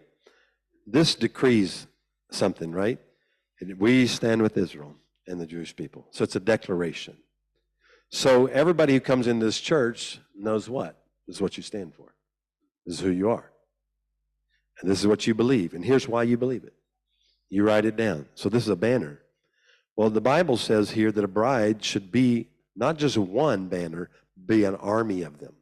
This decrees something, right? We stand with Israel and the Jewish people. So it's a declaration. So everybody who comes into this church knows what? This is what you stand for. This is who you are. And this is what you believe. And here's why you believe it. You write it down. So this is a banner. Well, the Bible says here that a bride should be not just one banner, be an army of them.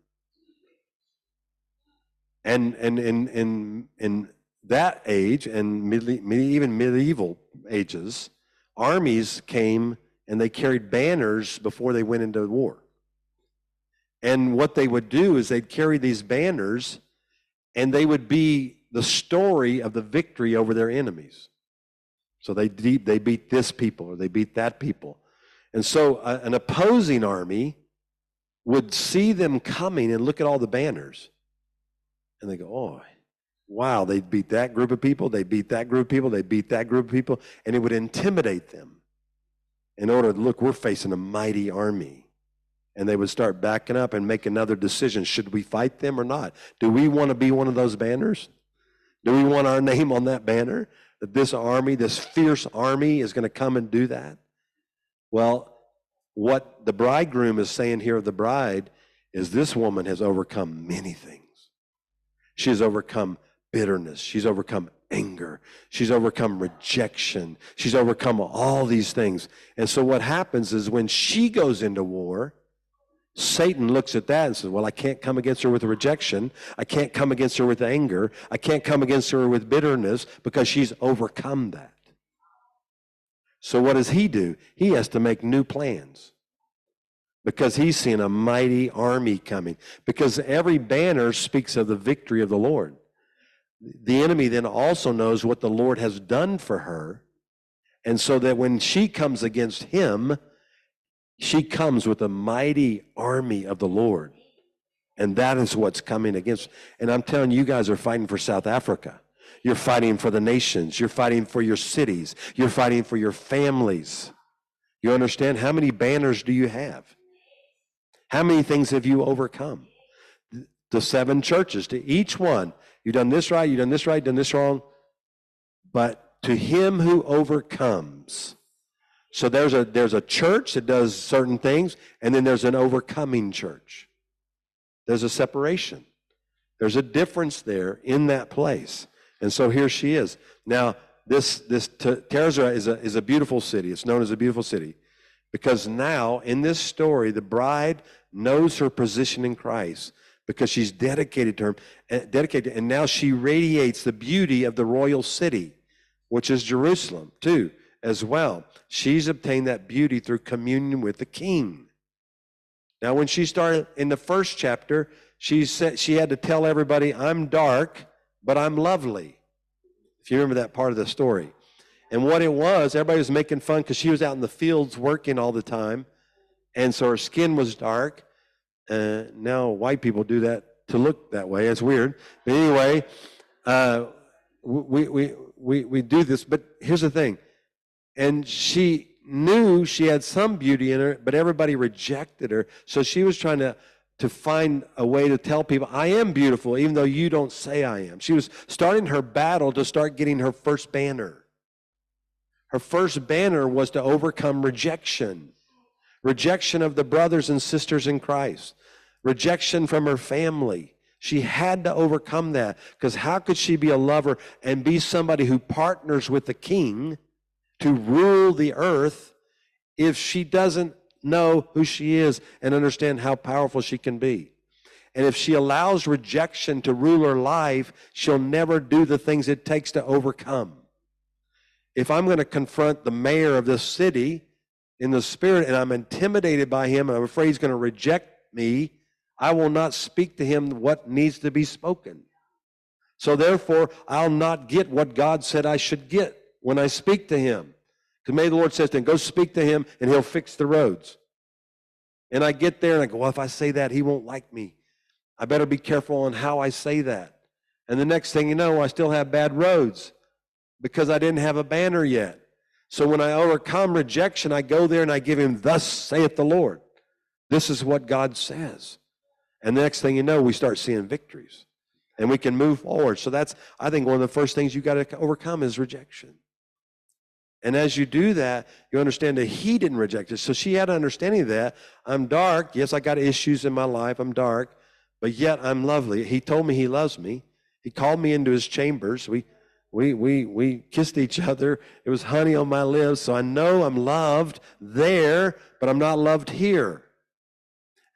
And and in in in that age and even medieval ages, armies came and they carried banners before they went into war. And what they would do is they'd carry these banners and they would be the story of the victory over their enemies. So they, they beat this people or they beat that people. And so uh, an opposing army would see them coming and look at all the banners. And they go, oh, wow, they beat that group of people, they beat that group of people, they beat that group of people. And it would intimidate them in order to look, we're facing a mighty army. And they would start backing up and make another decision. Should we fight them or not? Do we want to be one of those banners? Do we want our name on that banner? That this army, this fierce army, is going to come and do that? Well, what the bridegroom is saying here of the bride is this woman has overcome many things. She has overcome bitterness. She's overcome anger. She's overcome rejection. She's overcome all these things. And so what happens is when she goes into war, Satan looks at that and says, Well, I can't come against her with rejection. I can't come against her with anger. I can't come against her with bitterness because she's overcome that. So what does he do? He has to make new plans because he's seeing a mighty army coming. Because every banner speaks of the victory of the Lord. The enemy then also knows what the Lord has done for her. And so that when she comes against him, she comes with a mighty army of the Lord. And that is what's coming against. And I'm telling you, guys are fighting for South Africa. You're fighting for the nations. You're fighting for your cities. You're fighting for your families. You understand? How many banners do you have? How many things have you overcome? The seven churches, to each one, you've done this right, you've done this right, done this wrong. But to him who overcomes. So there's a there's a church that does certain things, and then there's an overcoming church. There's a separation. There's a difference there in that place. And so here she is. Now, this, this Tirzah is a, is a beautiful city. It's known as a beautiful city because now in this story, the bride knows her position in Christ because she's dedicated to him, eh, dedicated, and now she radiates the beauty of the royal city, which is Jerusalem too, as well. She's obtained that beauty through communion with the King. Now, when she started in the first chapter, she said she had to tell everybody, "I'm dark." but I'm lovely. If you remember that part of the story. And what it was, everybody was making fun because she was out in the fields working all the time. And so her skin was dark. Uh, now white people do that to look that way. It's weird. But anyway, uh, we, we, we, we do this. But here's the thing. And she knew she had some beauty in her, but everybody rejected her. So she was trying to, to find a way to tell people, I am beautiful, even though you don't say I am. She was starting her battle to start getting her first banner. Her first banner was to overcome rejection rejection of the brothers and sisters in Christ, rejection from her family. She had to overcome that because how could she be a lover and be somebody who partners with the king to rule the earth if she doesn't know who she is and understand how powerful she can be? And if she allows rejection to rule her life, she'll never do the things it takes to overcome. If I'm going to confront the mayor of this city in the spirit and I'm intimidated by him and I'm afraid he's going to reject me, I will not speak to him what needs to be spoken. So therefore, I'll not get what God said I should get when I speak to him. Because maybe the Lord says to go speak to him and he'll fix the roads. And I get there and I go, well, if I say that, he won't like me. I better be careful on how I say that. And the next thing you know, I still have bad roads because I didn't have a banner yet. So when I overcome rejection, I go there and I give him, Thus saith the Lord. This is what God says. And the next thing you know, we start seeing victories and we can move forward. So that's, I think, one of the first things you got to overcome is rejection. And as you do that, you understand that he didn't reject it. So she had an understanding of that. I'm dark. Yes, I got issues in my life. I'm dark, but yet I'm lovely. He told me he loves me. He called me into his chambers. We we, we, we kissed each other. It was honey on my lips. So I know I'm loved there, but I'm not loved here.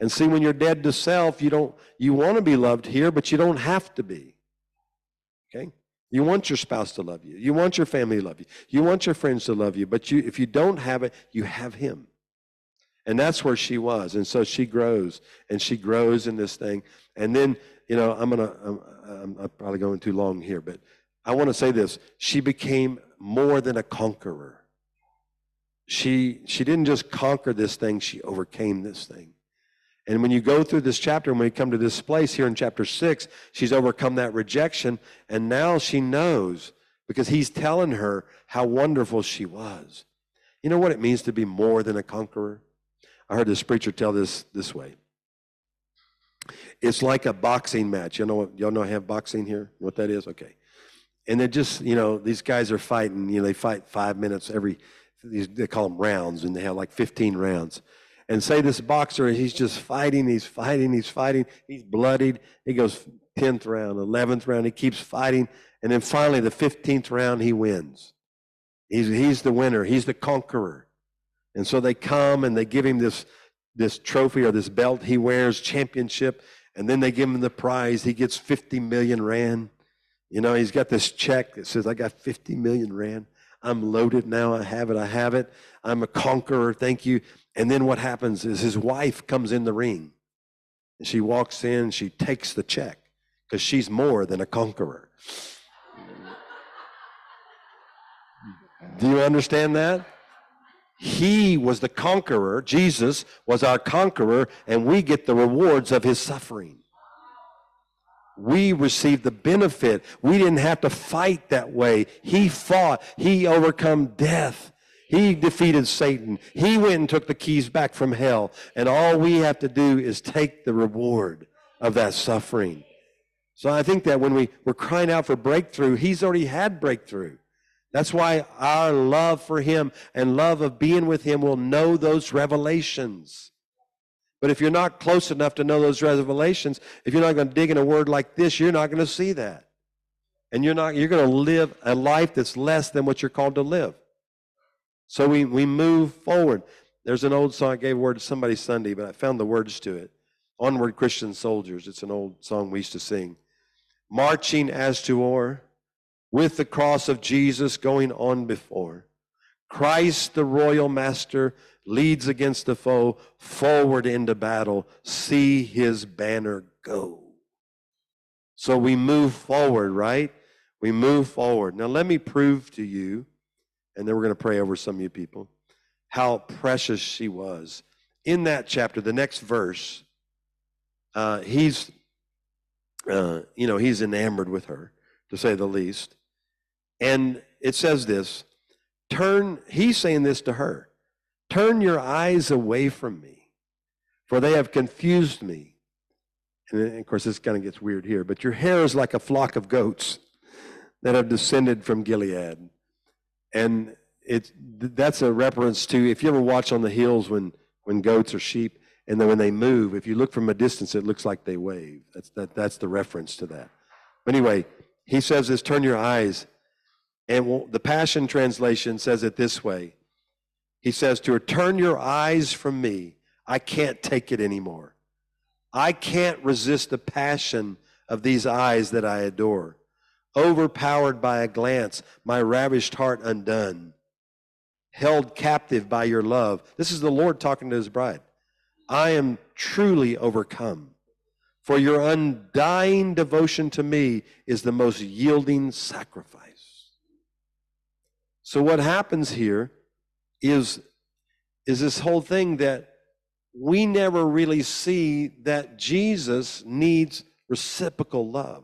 And see, when you're dead to self, you don't, you want to be loved here, but you don't have to be. Okay? You want your spouse to love you. You want your family to love you. You want your friends to love you. But you, if you don't have it, you have him. And that's where she was. And so she grows and she grows in this thing. And then, you know, I'm going to, I'm, I'm probably going too long here, but I want to say this. She became more than a conqueror. She, she didn't just conquer this thing, she overcame this thing. And when you go through this chapter, when we come to this place here in chapter six, she's overcome that rejection. And now she knows because he's telling her how wonderful she was. You know what it means to be more than a conqueror? I heard this preacher tell this this way. It's like a boxing match. You know what? Y'all know I have boxing here? What that is? Okay and they're just you know these guys are fighting you know they fight five minutes every they call them rounds and they have like 15 rounds. And say this boxer he's just fighting he's fighting he's fighting he's bloodied he goes 10th round 11th round he keeps fighting and then finally the 15th round he wins. He's, he's the winner he's the conqueror. And so they come and they give him this this trophy or this belt he wears championship and then they give him the prize he gets 50 million rand you know, he's got this check that says, I got 50 million Rand. I'm loaded now. I have it. I have it. I'm a conqueror. Thank you. And then what happens is his wife comes in the ring. And she walks in, she takes the check because she's more than a conqueror. Do you understand that? He was the conqueror. Jesus was our conqueror, and we get the rewards of his suffering we received the benefit. We didn't have to fight that way. He fought. He overcome death. He defeated Satan. He went and took the keys back from hell. And all we have to do is take the reward of that suffering. So I think that when we, we're crying out for breakthrough, he's already had breakthrough. That's why our love for him and love of being with him will know those revelations. But if you're not close enough to know those revelations, if you're not going to dig in a word like this, you're not going to see that. And you're not you're going to live a life that's less than what you're called to live. So we, we move forward. There's an old song I gave a word to somebody Sunday, but I found the words to it. Onward Christian Soldiers. It's an old song we used to sing. Marching as to war, with the cross of Jesus going on before. Christ the royal master leads against the foe, forward into battle. See his banner go. So we move forward, right? We move forward. Now, let me prove to you, and then we're going to pray over some of you people, how precious she was. In that chapter, the next verse, uh, he's uh, you know, he's enamored with her, to say the least. And it says this turn, he's saying this to her turn your eyes away from me, for they have confused me. And of course, this kind of gets weird here, but your hair is like a flock of goats that have descended from Gilead. And it's, that's a reference to if you ever watch on the hills when, when goats or sheep, and then when they move, if you look from a distance, it looks like they wave. That's, that, that's the reference to that. But anyway, he says this turn your eyes. And the Passion Translation says it this way He says to her, Turn your eyes from me. I can't take it anymore. I can't resist the passion of these eyes that I adore. Overpowered by a glance, my ravished heart undone. Held captive by your love. This is the Lord talking to his bride. I am truly overcome. For your undying devotion to me is the most yielding sacrifice. So, what happens here is, is this whole thing that we never really see that Jesus needs reciprocal love.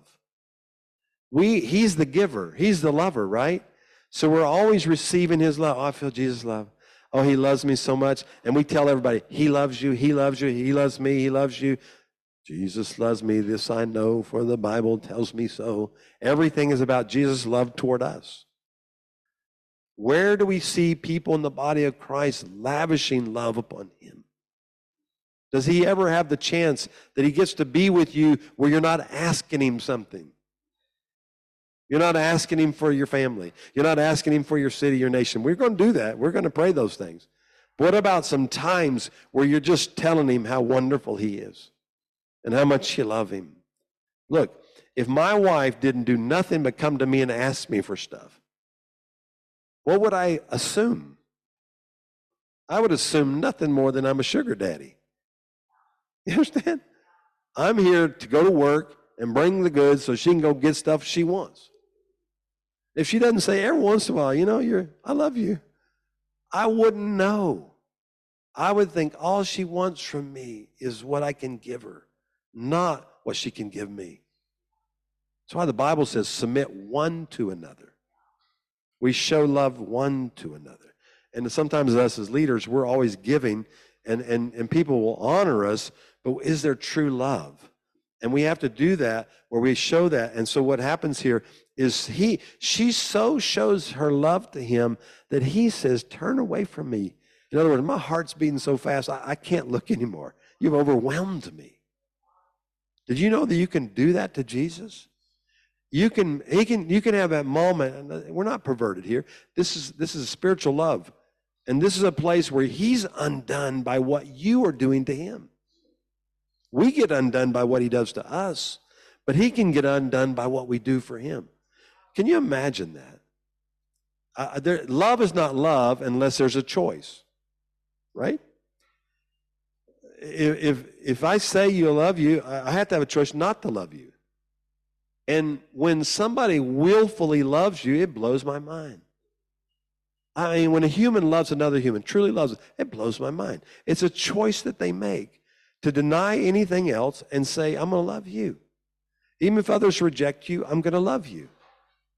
We, he's the giver, he's the lover, right? So we're always receiving his love. Oh, I feel Jesus' love. Oh, he loves me so much. And we tell everybody, he loves you, he loves you, he loves me, he loves you. Jesus loves me. This I know, for the Bible tells me so. Everything is about Jesus' love toward us. Where do we see people in the body of Christ lavishing love upon him? Does he ever have the chance that he gets to be with you where you're not asking him something? You're not asking him for your family. You're not asking him for your city, your nation. We're going to do that. We're going to pray those things. But what about some times where you're just telling him how wonderful he is and how much you love him? Look, if my wife didn't do nothing but come to me and ask me for stuff, what would I assume? I would assume nothing more than I'm a sugar daddy. You understand? I'm here to go to work and bring the goods so she can go get stuff she wants. If she doesn't say every once in a while, you know, you're I love you, I wouldn't know. I would think all she wants from me is what I can give her, not what she can give me. That's why the Bible says submit one to another. We show love one to another. And sometimes us as leaders, we're always giving, and, and, and people will honor us but is there true love? And we have to do that where we show that. And so what happens here is he she so shows her love to him that he says, Turn away from me. In other words, my heart's beating so fast, I, I can't look anymore. You've overwhelmed me. Did you know that you can do that to Jesus? You can, he can, you can have that moment, uh, we're not perverted here. This is, this is a spiritual love. And this is a place where he's undone by what you are doing to him. We get undone by what he does to us, but he can get undone by what we do for him. Can you imagine that? Uh, there, love is not love unless there's a choice, right? If, if, if I say you love you, I have to have a choice not to love you. And when somebody willfully loves you, it blows my mind. I mean, when a human loves another human, truly loves it, it blows my mind. It's a choice that they make to deny anything else and say, I'm going to love you. Even if others reject you, I'm going to love you.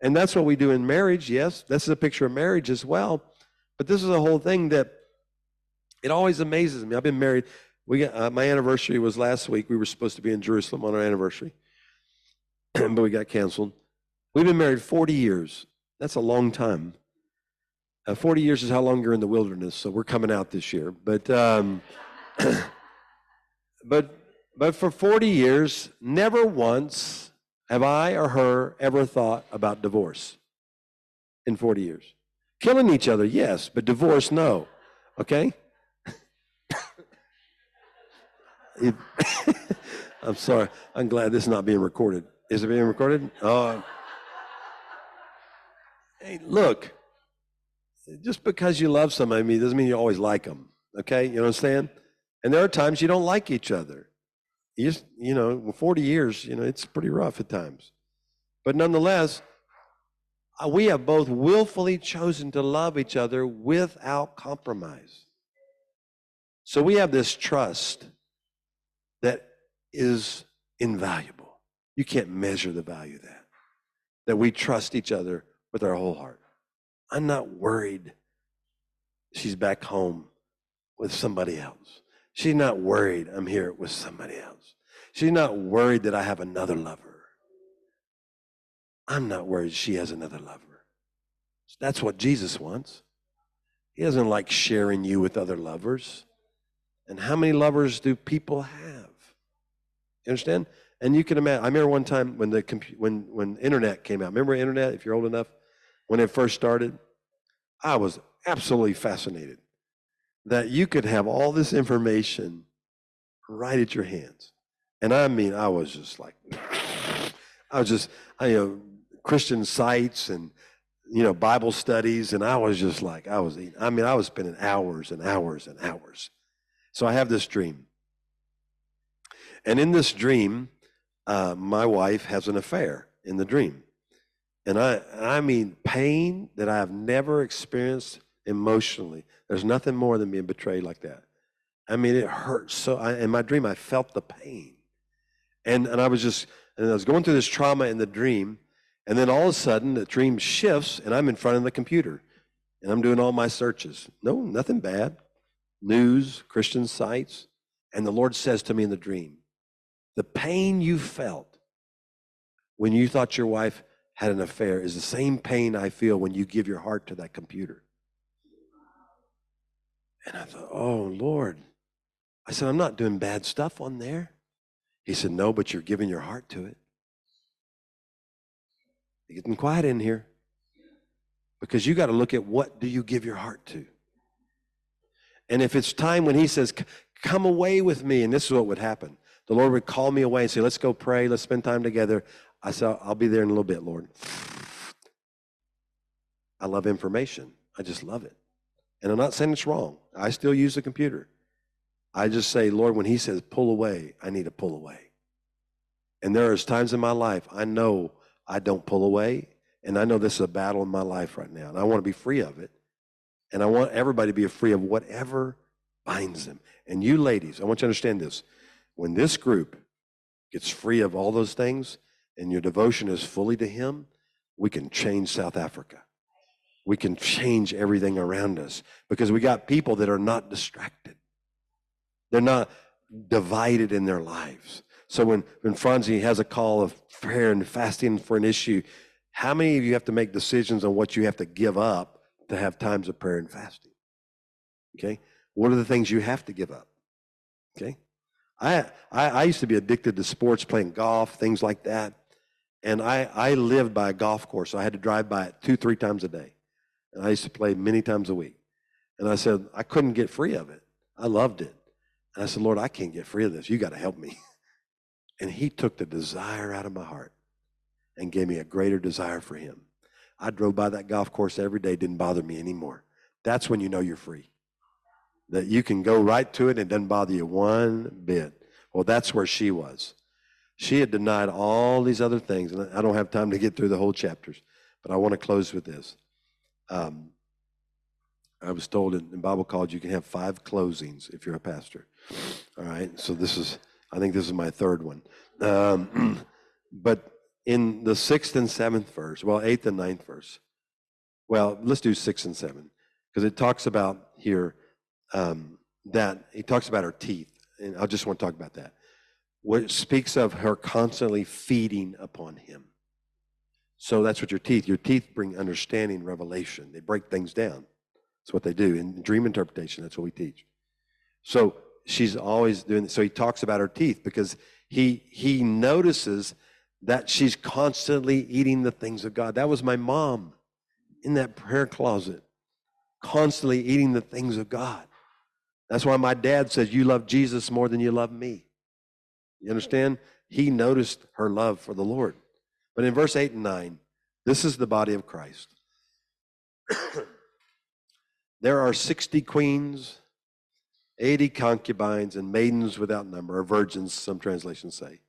And that's what we do in marriage, yes. This is a picture of marriage as well. But this is a whole thing that it always amazes me. I've been married. We uh, my anniversary was last week. We were supposed to be in Jerusalem on our anniversary, [clears throat] but we got canceled. We've been married 40 years. That's a long time. Uh, 40 years is how long you're in the wilderness, so we're coming out this year. But um, [clears throat] but but for 40 years, never once have I or her ever thought about divorce in 40 years. Killing each other, yes, but divorce, no. Okay? [laughs] [laughs] I'm sorry. I'm glad this is not being recorded. Is it being recorded? Uh, hey, look, just because you love somebody doesn't mean you always like them. Okay? You understand? And there are times you don't like each other. You, just, you know, 40 years, you know, it's pretty rough at times. But nonetheless, uh, we have both willfully chosen to love each other without compromise. So we have this trust that is invaluable. You can't measure the value of that. That we trust each other with our whole heart. I'm not worried she's back home with somebody else. She's not worried I'm here with somebody else. She's not worried that I have another lover. I'm not worried she has another lover. That's what Jesus wants. He doesn't like sharing you with other lovers. And how many lovers do people have? You understand? And you can imagine. I remember one time when the compu- when when internet came out. Remember internet? If you're old enough, when it first started, I was absolutely fascinated that you could have all this information right at your hands. And I mean, I was just like, [laughs] I was just, I, you know, Christian sites and, you know, Bible studies. And I was just like, I was, I mean, I was spending hours and hours and hours. So I have this dream. And in this dream, uh, my wife has an affair in the dream. And I, I mean, pain that I have never experienced emotionally. There's nothing more than being betrayed like that. I mean, it hurts so. I, in my dream, I felt the pain, and and I was just and I was going through this trauma in the dream, and then all of a sudden the dream shifts, and I'm in front of the computer, and I'm doing all my searches. No, nothing bad, news, Christian sites, and the Lord says to me in the dream, the pain you felt when you thought your wife had an affair is the same pain I feel when you give your heart to that computer. And I thought, oh, Lord. I said, I'm not doing bad stuff on there. He said, no, but you're giving your heart to it. It's getting quiet in here because you got to look at what do you give your heart to. And if it's time when he says, come away with me, and this is what would happen. The Lord would call me away and say, let's go pray, let's spend time together. I said, I'll be there in a little bit, Lord. I love information. I just love it. And I'm not saying it's wrong. I still use the computer. I just say, Lord, when He says pull away, I need to pull away. And there is times in my life I know I don't pull away, and I know this is a battle in my life right now, and I want to be free of it. And I want everybody to be free of whatever binds them. And you ladies, I want you to understand this. When this group gets free of all those things and your devotion is fully to Him, we can change South Africa we can change everything around us because we got people that are not distracted. They're not divided in their lives. So when, when Franzi has a call of prayer and fasting for an issue, how many of you have to make decisions on what you have to give up to have times of prayer and fasting? Okay? What are the things you have to give up? Okay? I, I, I used to be addicted to sports, playing golf, things like that. And I, I lived by a golf course. So I had to drive by it two, three times a day. And I used to play many times a week. And I said, I couldn't get free of it. I loved it. And I said, Lord, I can't get free of this. You got to help me. [laughs] And he took the desire out of my heart and gave me a greater desire for him. I drove by that golf course every day, didn't bother me anymore. That's when you know you're free. That you can go right to it and it doesn't bother you one bit. Well, that's where she was. She had denied all these other things, and I don't have time to get through the whole chapters, but I want to close with this. Um, I was told in, Bible college you can have five closings if you're a pastor. All right, so this is, I think this is my third one. Um, [clears throat] but in the sixth and seventh verse, well, eighth and ninth verse, well, let's do six and seven because it talks about here um, that he talks about her teeth, and I just want to talk about that. What speaks of her constantly feeding upon him. So that's what your teeth, your teeth bring understanding, revelation. They break things down. That's what they do. In dream interpretation, that's what we teach. So she's always doing so he talks about her teeth because he he notices that she's constantly eating the things of God. That was my mom in that prayer closet, constantly eating the things of God. That's why my dad says, You love Jesus more than you love me. You understand? He noticed her love for the Lord. But in verse 8 and 9, this is the body of Christ. [coughs] there are 60 queens, 80 concubines, and maidens without number, or virgins, some translations say,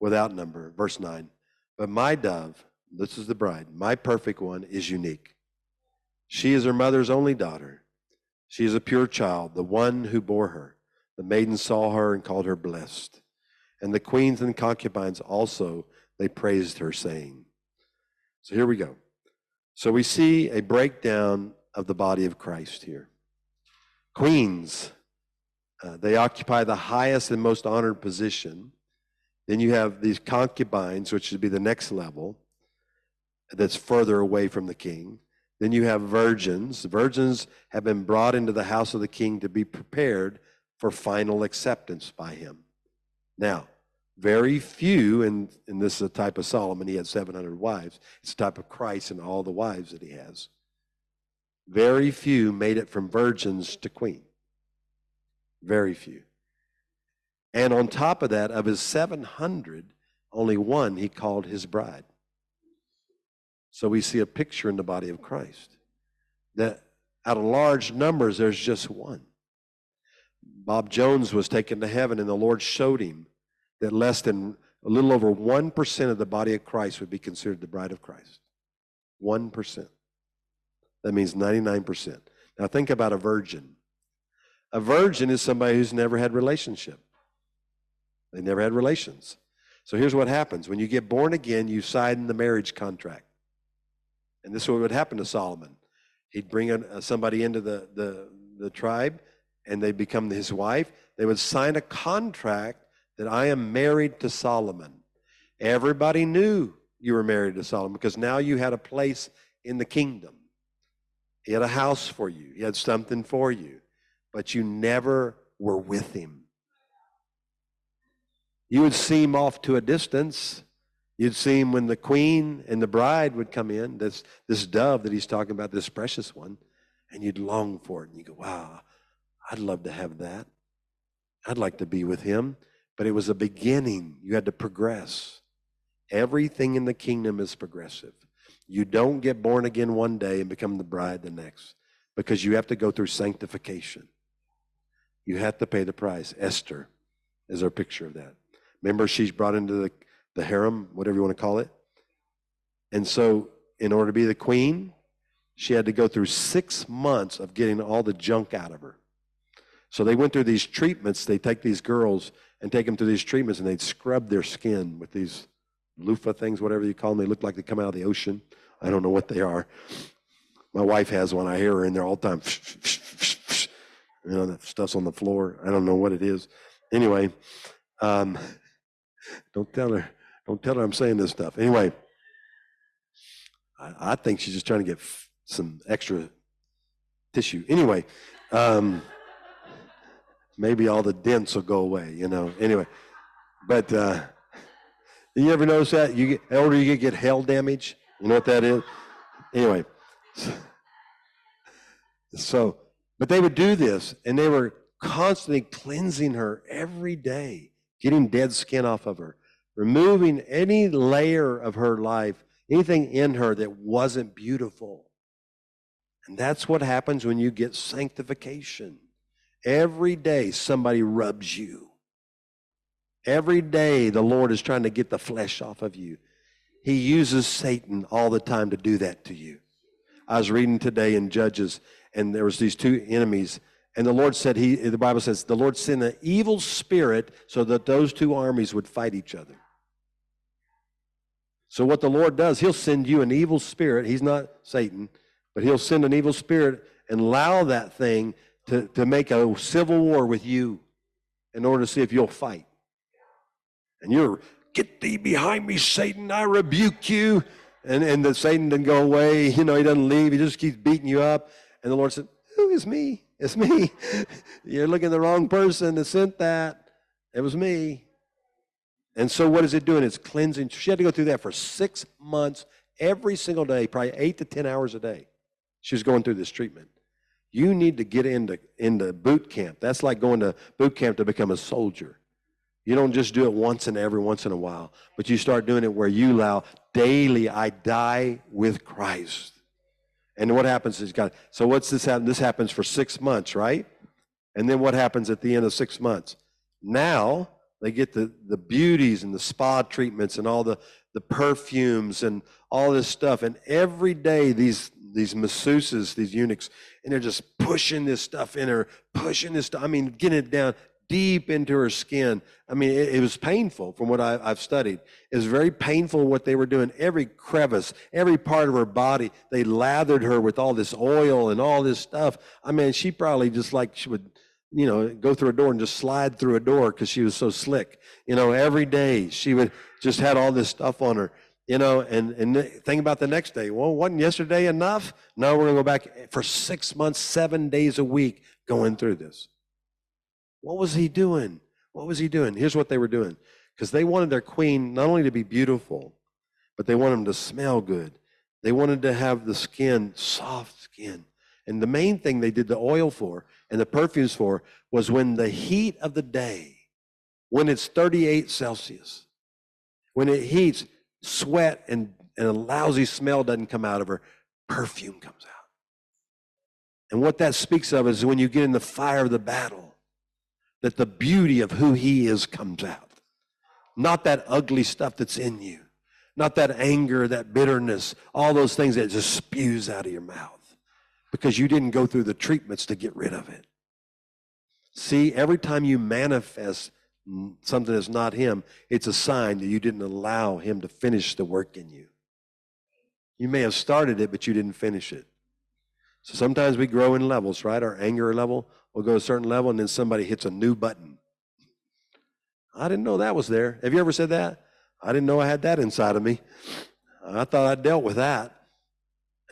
without number. Verse 9. But my dove, this is the bride, my perfect one, is unique. She is her mother's only daughter. She is a pure child, the one who bore her. The maiden saw her and called her blessed. And the queens and concubines also they praised her, saying. So here we go. So we see a breakdown of the body of Christ here. Queens, uh, they occupy the highest and most honored position. Then you have these concubines, which would be the next level that's further away from the king. Then you have virgins. Virgins have been brought into the house of the king to be prepared for final acceptance by him. Now, very few, and, and this is a type of Solomon, he had 700 wives. It's a type of Christ and all the wives that he has. Very few made it from virgins to queen. Very few. And on top of that, of his 700, only one he called his bride. So we see a picture in the body of Christ that out of large numbers, there's just one. Bob Jones was taken to heaven, and the Lord showed him that less than a little over 1% of the body of Christ would be considered the bride of Christ. 1%. That means 99%. Now think about a virgin. A virgin is somebody who's never had relationship. They never had relations. So here's what happens. When you get born again, you sign the marriage contract. And this is what would happen to Solomon. He'd bring a, uh, somebody into the, the, the tribe, and they'd become his wife. They would sign a contract that I am married to Solomon. Everybody knew you were married to Solomon because now you had a place in the kingdom. He had a house for you, he had something for you, but you never were with him. You would see him off to a distance. You'd see him when the queen and the bride would come in, this, this dove that he's talking about, this precious one, and you'd long for it. And you go, wow, I'd love to have that. I'd like to be with him. But it was a beginning. You had to progress. Everything in the kingdom is progressive. You don't get born again one day and become the bride the next because you have to go through sanctification. You have to pay the price. Esther is our picture of that. Remember, she's brought into the, the harem, whatever you want to call it. And so, in order to be the queen, she had to go through six months of getting all the junk out of her. So they went through these treatments. They take these girls and take them through these treatments, and they'd scrub their skin with these loofah things, whatever you call them. They look like they come out of the ocean. I don't know what they are. My wife has one. I hear her in there all the time. [laughs] You know, that stuff's on the floor. I don't know what it is. Anyway, um, [laughs] don't tell her. Don't tell her I'm saying this stuff. Anyway, I, I think she's just trying to get f- some extra tissue. Anyway, um, maybe all the dents will go away, you know. Anyway, but uh, you ever notice that? You get, older you get, get hail damage. You know what that is? Anyway, so, but they would do this, and they were constantly cleansing her every day, getting dead skin off of her, removing any layer of her life, anything in her that wasn't beautiful. And that's what happens when you get sanctification. Every day somebody rubs you. Every day the Lord is trying to get the flesh off of you. He uses Satan all the time to do that to you. I was reading today in Judges, and there was these two enemies, and the Lord said, He the Bible says, the Lord sent an evil spirit so that those two armies would fight each other. So what the Lord does, He'll send you an evil spirit. He's not Satan, but He'll send an evil spirit and allow that thing to, to make a civil war with you in order to see if you'll fight. And you're, get thee behind me, Satan, I rebuke you. And, and the Satan didn't go away. You know, he doesn't leave. He just keeps beating you up. And the Lord said, Who is me? It's me. [laughs] You're looking the wrong person that sent that. It was me. And so what is it doing? It's cleansing. She had to go through that for six months, every single day, probably eight to ten hours a day. She was going through this treatment. You need to get into, into boot camp. That's like going to boot camp to become a soldier. You don't just do it once and every once in a while, but you start doing it where you allow daily, I die with Christ. And what happens is God, so what's this happen? This happens for six months, right? And then what happens at the end of six months? Now they get the, the beauties and the spa treatments and all the, the perfumes and all this stuff. And every day these these masseuses, these eunuchs, and they're just pushing this stuff in her, pushing this stuff. I mean, getting it down deep into her skin. I mean, it, it was painful from what I, I've studied. It was very painful what they were doing. Every crevice, every part of her body, they lathered her with all this oil and all this stuff. I mean, she probably just like she would, you know, go through a door and just slide through a door because she was so slick. You know, every day she would just had all this stuff on her. You know, and and think about the next day. Well, wasn't yesterday enough? No, we're gonna go back for six months, seven days a week, going through this. What was he doing? What was he doing? Here's what they were doing. Because they wanted their queen not only to be beautiful, but they wanted them to smell good. They wanted to have the skin, soft skin. And the main thing they did the oil for and the perfumes for was when the heat of the day, when it's 38 Celsius, when it heats, sweat and, and a lousy smell doesn't come out of her, perfume comes out. And what that speaks of is when you get in the fire of the battle, that the beauty of who He is comes out. Not that ugly stuff that's in you, not that anger, that bitterness, all those things that just spews out of your mouth because you didn't go through the treatments to get rid of it. See, every time you manifest something that's not Him, it's a sign that you didn't allow Him to finish the work in you. You may have started it, but you didn't finish it. So sometimes we grow in levels, right? Our anger level will go a certain level and then somebody hits a new button. I didn't know that was there. Have you ever said that? I didn't know I had that inside of me. I thought I dealt with that.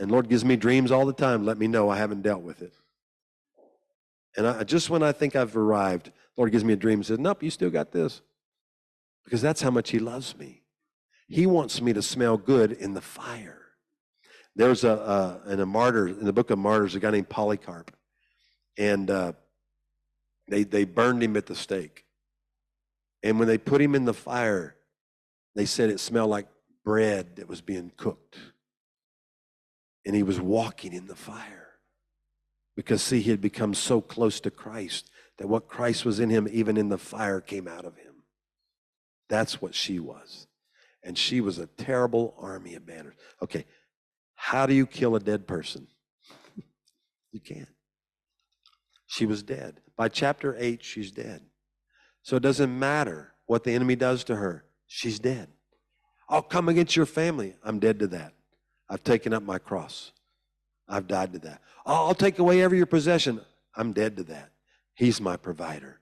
And Lord gives me dreams all the time, let me know I haven't dealt with it. And I, just when I think I've arrived, Lord gives me a dream and says, Nope, you still got this. Because that's how much He loves me. He wants me to smell good in the fire. There's a, a in a martyr in the book of martyrs, a guy named Polycarp and uh, they they burned him at the stake. And when they put him in the fire, they said it smelled like bread that was being cooked. And he was walking in the fire. Because, see, he had become so close to Christ that what Christ was in him, even in the fire, came out of him. That's what she was. And she was a terrible army of banners. Okay, how do you kill a dead person? you can't. She was dead. By chapter 8, she's dead. So it doesn't matter what the enemy does to her, she's dead. I'll come against your family. I'm dead to that. I've taken up my cross. I've died to that. I'll take away every your possession. I'm dead to that. He's my provider.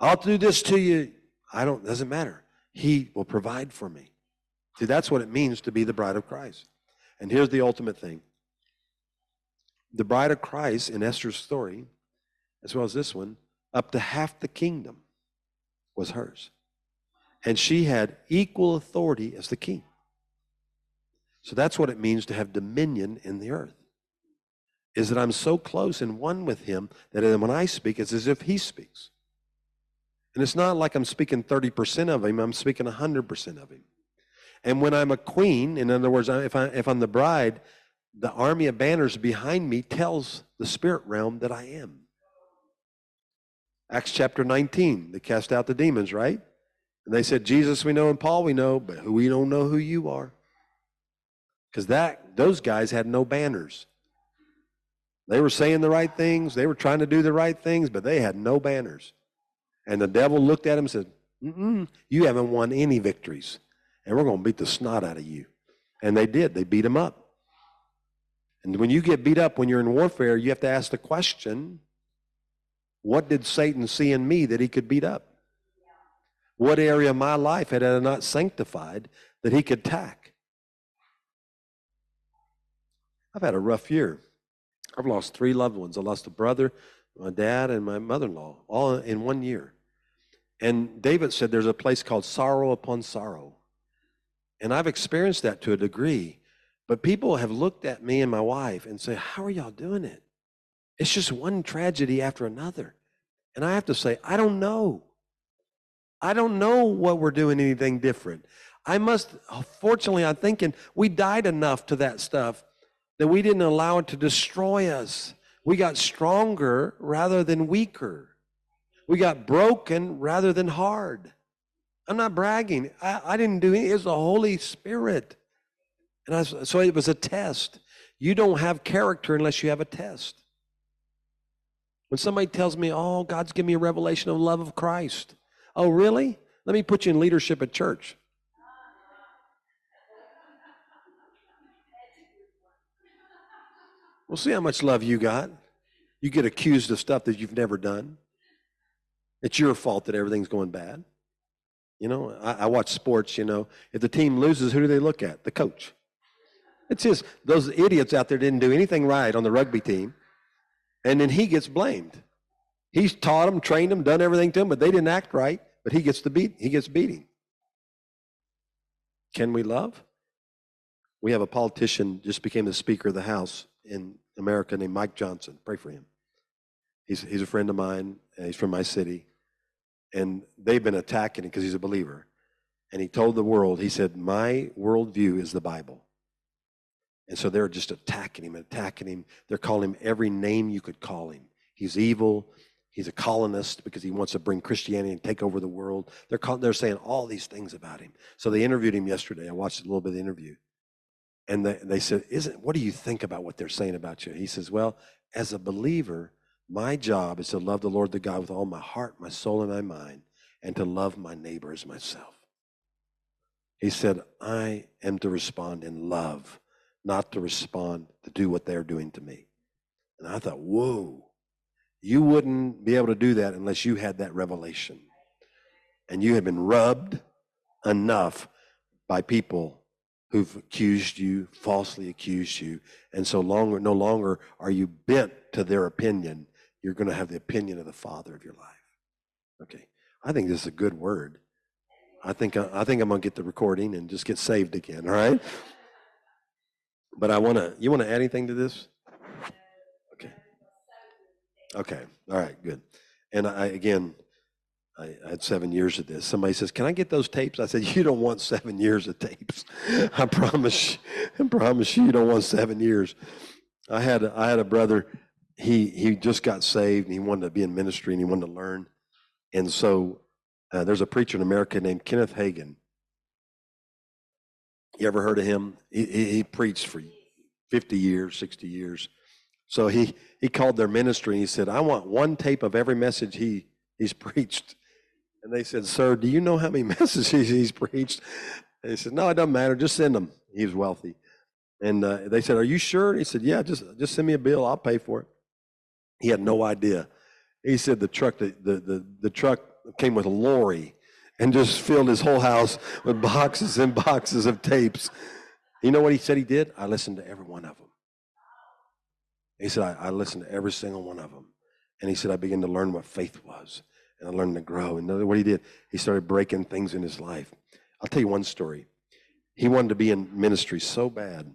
I'll do this to you. I don't, doesn't matter. He will provide for me. See, that's what it means to be the bride of Christ. And here's the ultimate thing the bride of Christ in Esther's story as well as this one, up to half the kingdom was hers. And she had equal authority as the king. So that's what it means to have dominion in the earth. Is that I'm so close and one with him that when I speak, it's as if he speaks. And it's not like I'm speaking 30% of him, I'm speaking 100% of him. And when I'm a queen, in other words, if, I, if I'm the bride, the army of banners behind me tells the spirit realm that I am. Acts chapter 19, they cast out the demons, right? And they said, Jesus we know and Paul we know, but who we don't know who you are. Because that those guys had no banners. They were saying the right things, they were trying to do the right things, but they had no banners. And the devil looked at him and said, Mm-mm, You haven't won any victories, and we're going to beat the snot out of you. And they did, they beat him up. And when you get beat up when you're in warfare, you have to ask the question what did Satan see in me that he could beat up? What area of my life had I not sanctified that he could attack? I've had a rough year. I've lost three loved ones. I lost a brother, my dad, and my mother in law, all in one year. And David said there's a place called sorrow upon sorrow. And I've experienced that to a degree. But people have looked at me and my wife and say, How are y'all doing it? It's just one tragedy after another. And I have to say, I don't know. I don't know what we're doing anything different. I must, fortunately, I'm thinking we died enough to that stuff that we didn't allow it to destroy us. We got stronger rather than weaker. We got broken rather than hard. I'm not bragging. I, I didn't do anything. It was the Holy Spirit. And I, so it was a test. You don't have character unless you have a test. When somebody tells me, oh, God's given me a revelation of love of Christ. Oh, really? Let me put you in leadership at church. We'll see how much love you got. You get accused of stuff that you've never done. It's your fault that everything's going bad. You know, I, I, watch sports, you know. If the team loses, who do they look at? The coach. It's just those idiots out there didn't do anything right on the rugby team. And then he gets blamed. He's taught them, trained them, done everything to them, but they didn't act right, but he gets the beat he gets beating. Can we love? We have a politician just became the Speaker of the House in America named Mike Johnson. Pray for him. He's, he's a friend of mine. he's from my city. And they've been attacking him because he's a believer. And he told the world, he said, My worldview is the Bible. And so they're just attacking him, attacking him. They're calling him every name you could call him. He's evil. He's a colonist because he wants to bring Christianity and take over the world. They're, call, they're saying all these things about him. So they interviewed him yesterday. I watched a little bit of the interview. And they, they said, Isn't, What do you think about what they're saying about you? He says, Well, as a believer, my job is to love the Lord the God with all my heart, my soul, and my mind, and to love my neighbor as myself. He said, I am to respond in love, not to respond to do what they're doing to me. And I thought, whoa, you wouldn't be able to do that unless you had that revelation. And you had been rubbed enough by people who've accused you, falsely accused you, and so longer, no longer are you bent to their opinion. You're going to have the opinion of the Father of your life. Okay, I think this is a good word. I think uh, I think I'm going to get the recording and just get saved again. All right. But I want to. You want to add anything to this? Okay. Okay. All right. Good. And I again, I, had seven years of this. Somebody says, "Can I get those tapes?" I said, "You don't want seven years of tapes. [laughs] I promise. I promise you, you don't want seven years." I had I had a brother. He he just got saved and he wanted to be in ministry and he wanted to learn. And so uh, there's a preacher in America named Kenneth Hagin. You ever heard of him? He, he, he preached for 50 years, 60 years. So he he called their ministry and he said, "I want one tape of every message he he's [laughs] preached." And they said, Sir, do you know how many [laughs] messages he's preached? And he said, No, it doesn't matter. Just send them. He was wealthy. And uh, they said, Are you sure? He said, Yeah, just, just send me a bill. I'll pay for it. He had no idea. He said the truck, the, the, the, the truck came with a lorry and just filled his whole house with boxes and boxes of tapes. You know what he said he did? I listened to every one of them. He said, I, I listened to every single one of them. And he said, I began to learn what faith was and I learned to grow. And what he did, he started breaking things in his life. I'll tell you one story. He wanted to be in ministry so bad.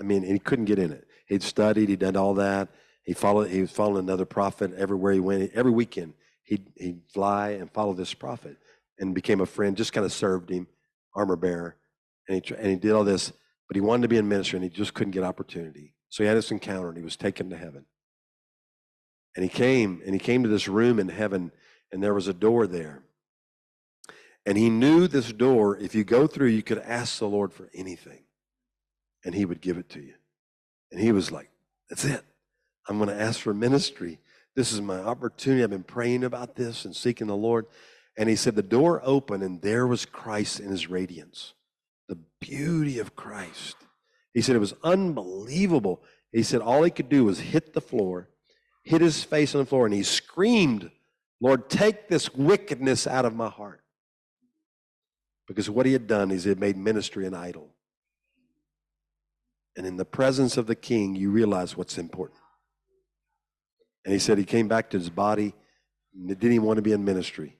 I mean, he couldn't get in it. He'd studied, he'd done all that. He followed. He was following another prophet everywhere he went. Every weekend, he'd he'd fly and follow this prophet, and became a friend. Just kind of served him, armor bearer, and he and he did all this. But he wanted to be in ministry, and he just couldn't get opportunity. So he had this encounter, and he was taken to heaven. And he came, and he came to this room in heaven and there was a door there. And he knew this door, if you go through, you could ask the Lord for anything, and he would give it to you. And he was like, That's it. I'm going to ask for ministry. This is my opportunity. I've been praying about this and seeking the Lord. And he said, The door opened, and there was Christ in his radiance, the beauty of Christ. He said, It was unbelievable. He said, All he could do was hit the floor, hit his face on the floor, and he screamed Lord, take this wickedness out of my heart. Because what he had done is he had made ministry an idol. And in the presence of the king, you realize what's important. And he said he came back to his body, and didn't even want to be in ministry.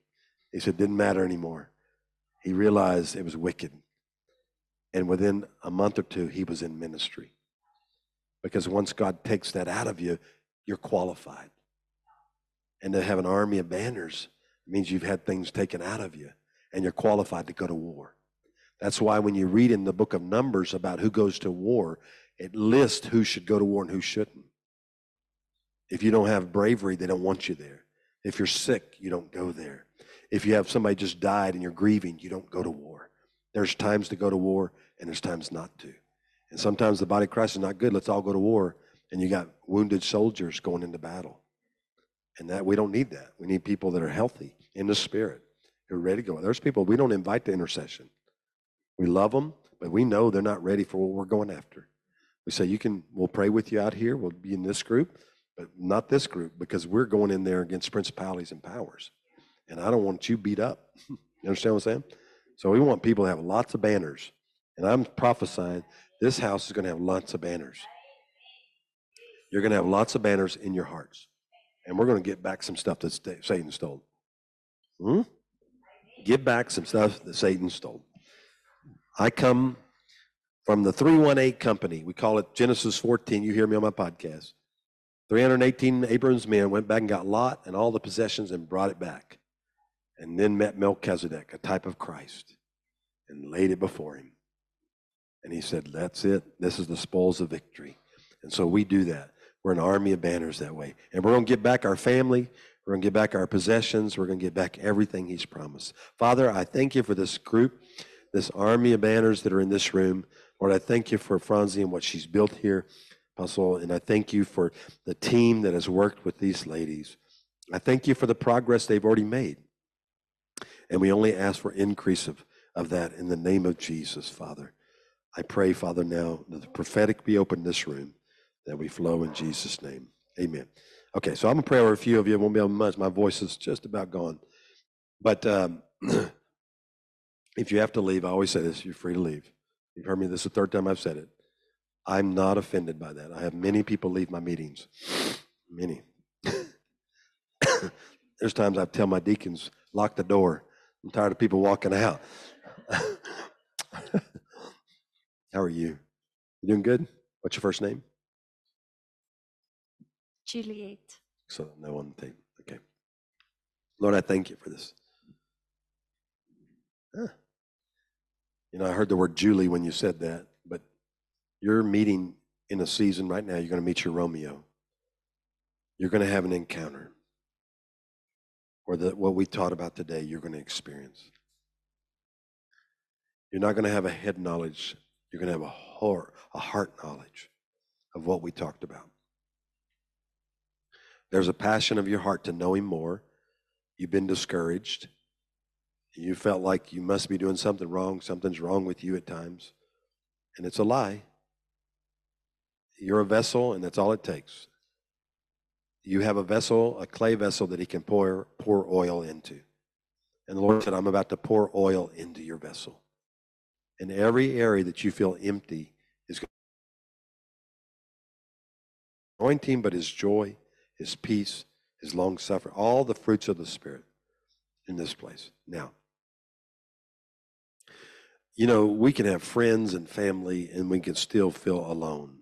He said, it didn't matter anymore. He realized it was wicked. And within a month or two, he was in ministry. Because once God takes that out of you, you're qualified. And to have an army of banners means you've had things taken out of you and you're qualified to go to war. That's why when you read in the book of Numbers about who goes to war, it lists who should go to war and who shouldn't. If you don't have bravery, they don't want you there. If you're sick, you don't go there. If you have somebody just died and you're grieving, you don't go to war. There's times to go to war and there's times not to. And sometimes the body of Christ is not good. Let's all go to war. And you got wounded soldiers going into battle. And that we don't need that. We need people that are healthy in the spirit, who are ready to go. There's people we don't invite to intercession. We love them, but we know they're not ready for what we're going after. We say, you can, we'll pray with you out here. We'll be in this group, but not this group because we're going in there against principalities and powers. And I don't want you beat up. [laughs] you understand what I'm saying? So we want people to have lots of banners. And I'm prophesying this house is going to have lots of banners. You're going to have lots of banners in your hearts. And we're going to get back some stuff that Satan stole. Hmm? Give back some stuff that Satan stole. I come from the 318 company. We call it Genesis 14. You hear me on my podcast. 318 Abram's men went back and got Lot and all the possessions and brought it back. And then met Melchizedek, a type of Christ, and laid it before him. And he said, That's it. This is the spoils of victory. And so we do that. We're an army of banners that way. And we're going to get back our family. We're going to get back our possessions. We're going to get back everything he's promised. Father, I thank you for this group, this army of banners that are in this room. Lord, I thank you for Franzi and what she's built here, Apostle. And I thank you for the team that has worked with these ladies. I thank you for the progress they've already made. And we only ask for increase of, of that in the name of Jesus, Father. I pray, Father, now that the prophetic be open in this room, that we flow in Jesus' name. Amen. Okay, so I'm to pray over a few of you. I won't be able much. My voice is just about gone. But um, [clears throat] if you have to leave, I always say this you're free to leave. You've heard me this is the third time I've said it. I'm not offended by that. I have many people leave my meetings. [sniffs] Many. [coughs] There's times I tell my deacons, lock the door. I'm tired of people walking out. [laughs] How are you? You doing good? What's your first name? Juliet. So no one thing. Okay. Lord, I thank you for this. Huh. You know, I heard the word Julie when you said that, but you're meeting in a season right now, you're going to meet your Romeo. You're going to have an encounter. Or the, what we taught about today, you're going to experience. You're not going to have a head knowledge you're going to have a heart, a heart knowledge of what we talked about. There's a passion of your heart to know Him more. You've been discouraged. You felt like you must be doing something wrong. Something's wrong with you at times. And it's a lie. You're a vessel, and that's all it takes. You have a vessel, a clay vessel that He can pour, pour oil into. And the Lord said, I'm about to pour oil into your vessel. In every area that you feel empty is going to anointing, but his joy, his peace, his long suffering, all the fruits of the Spirit in this place. Now, you know, we can have friends and family and we can still feel alone.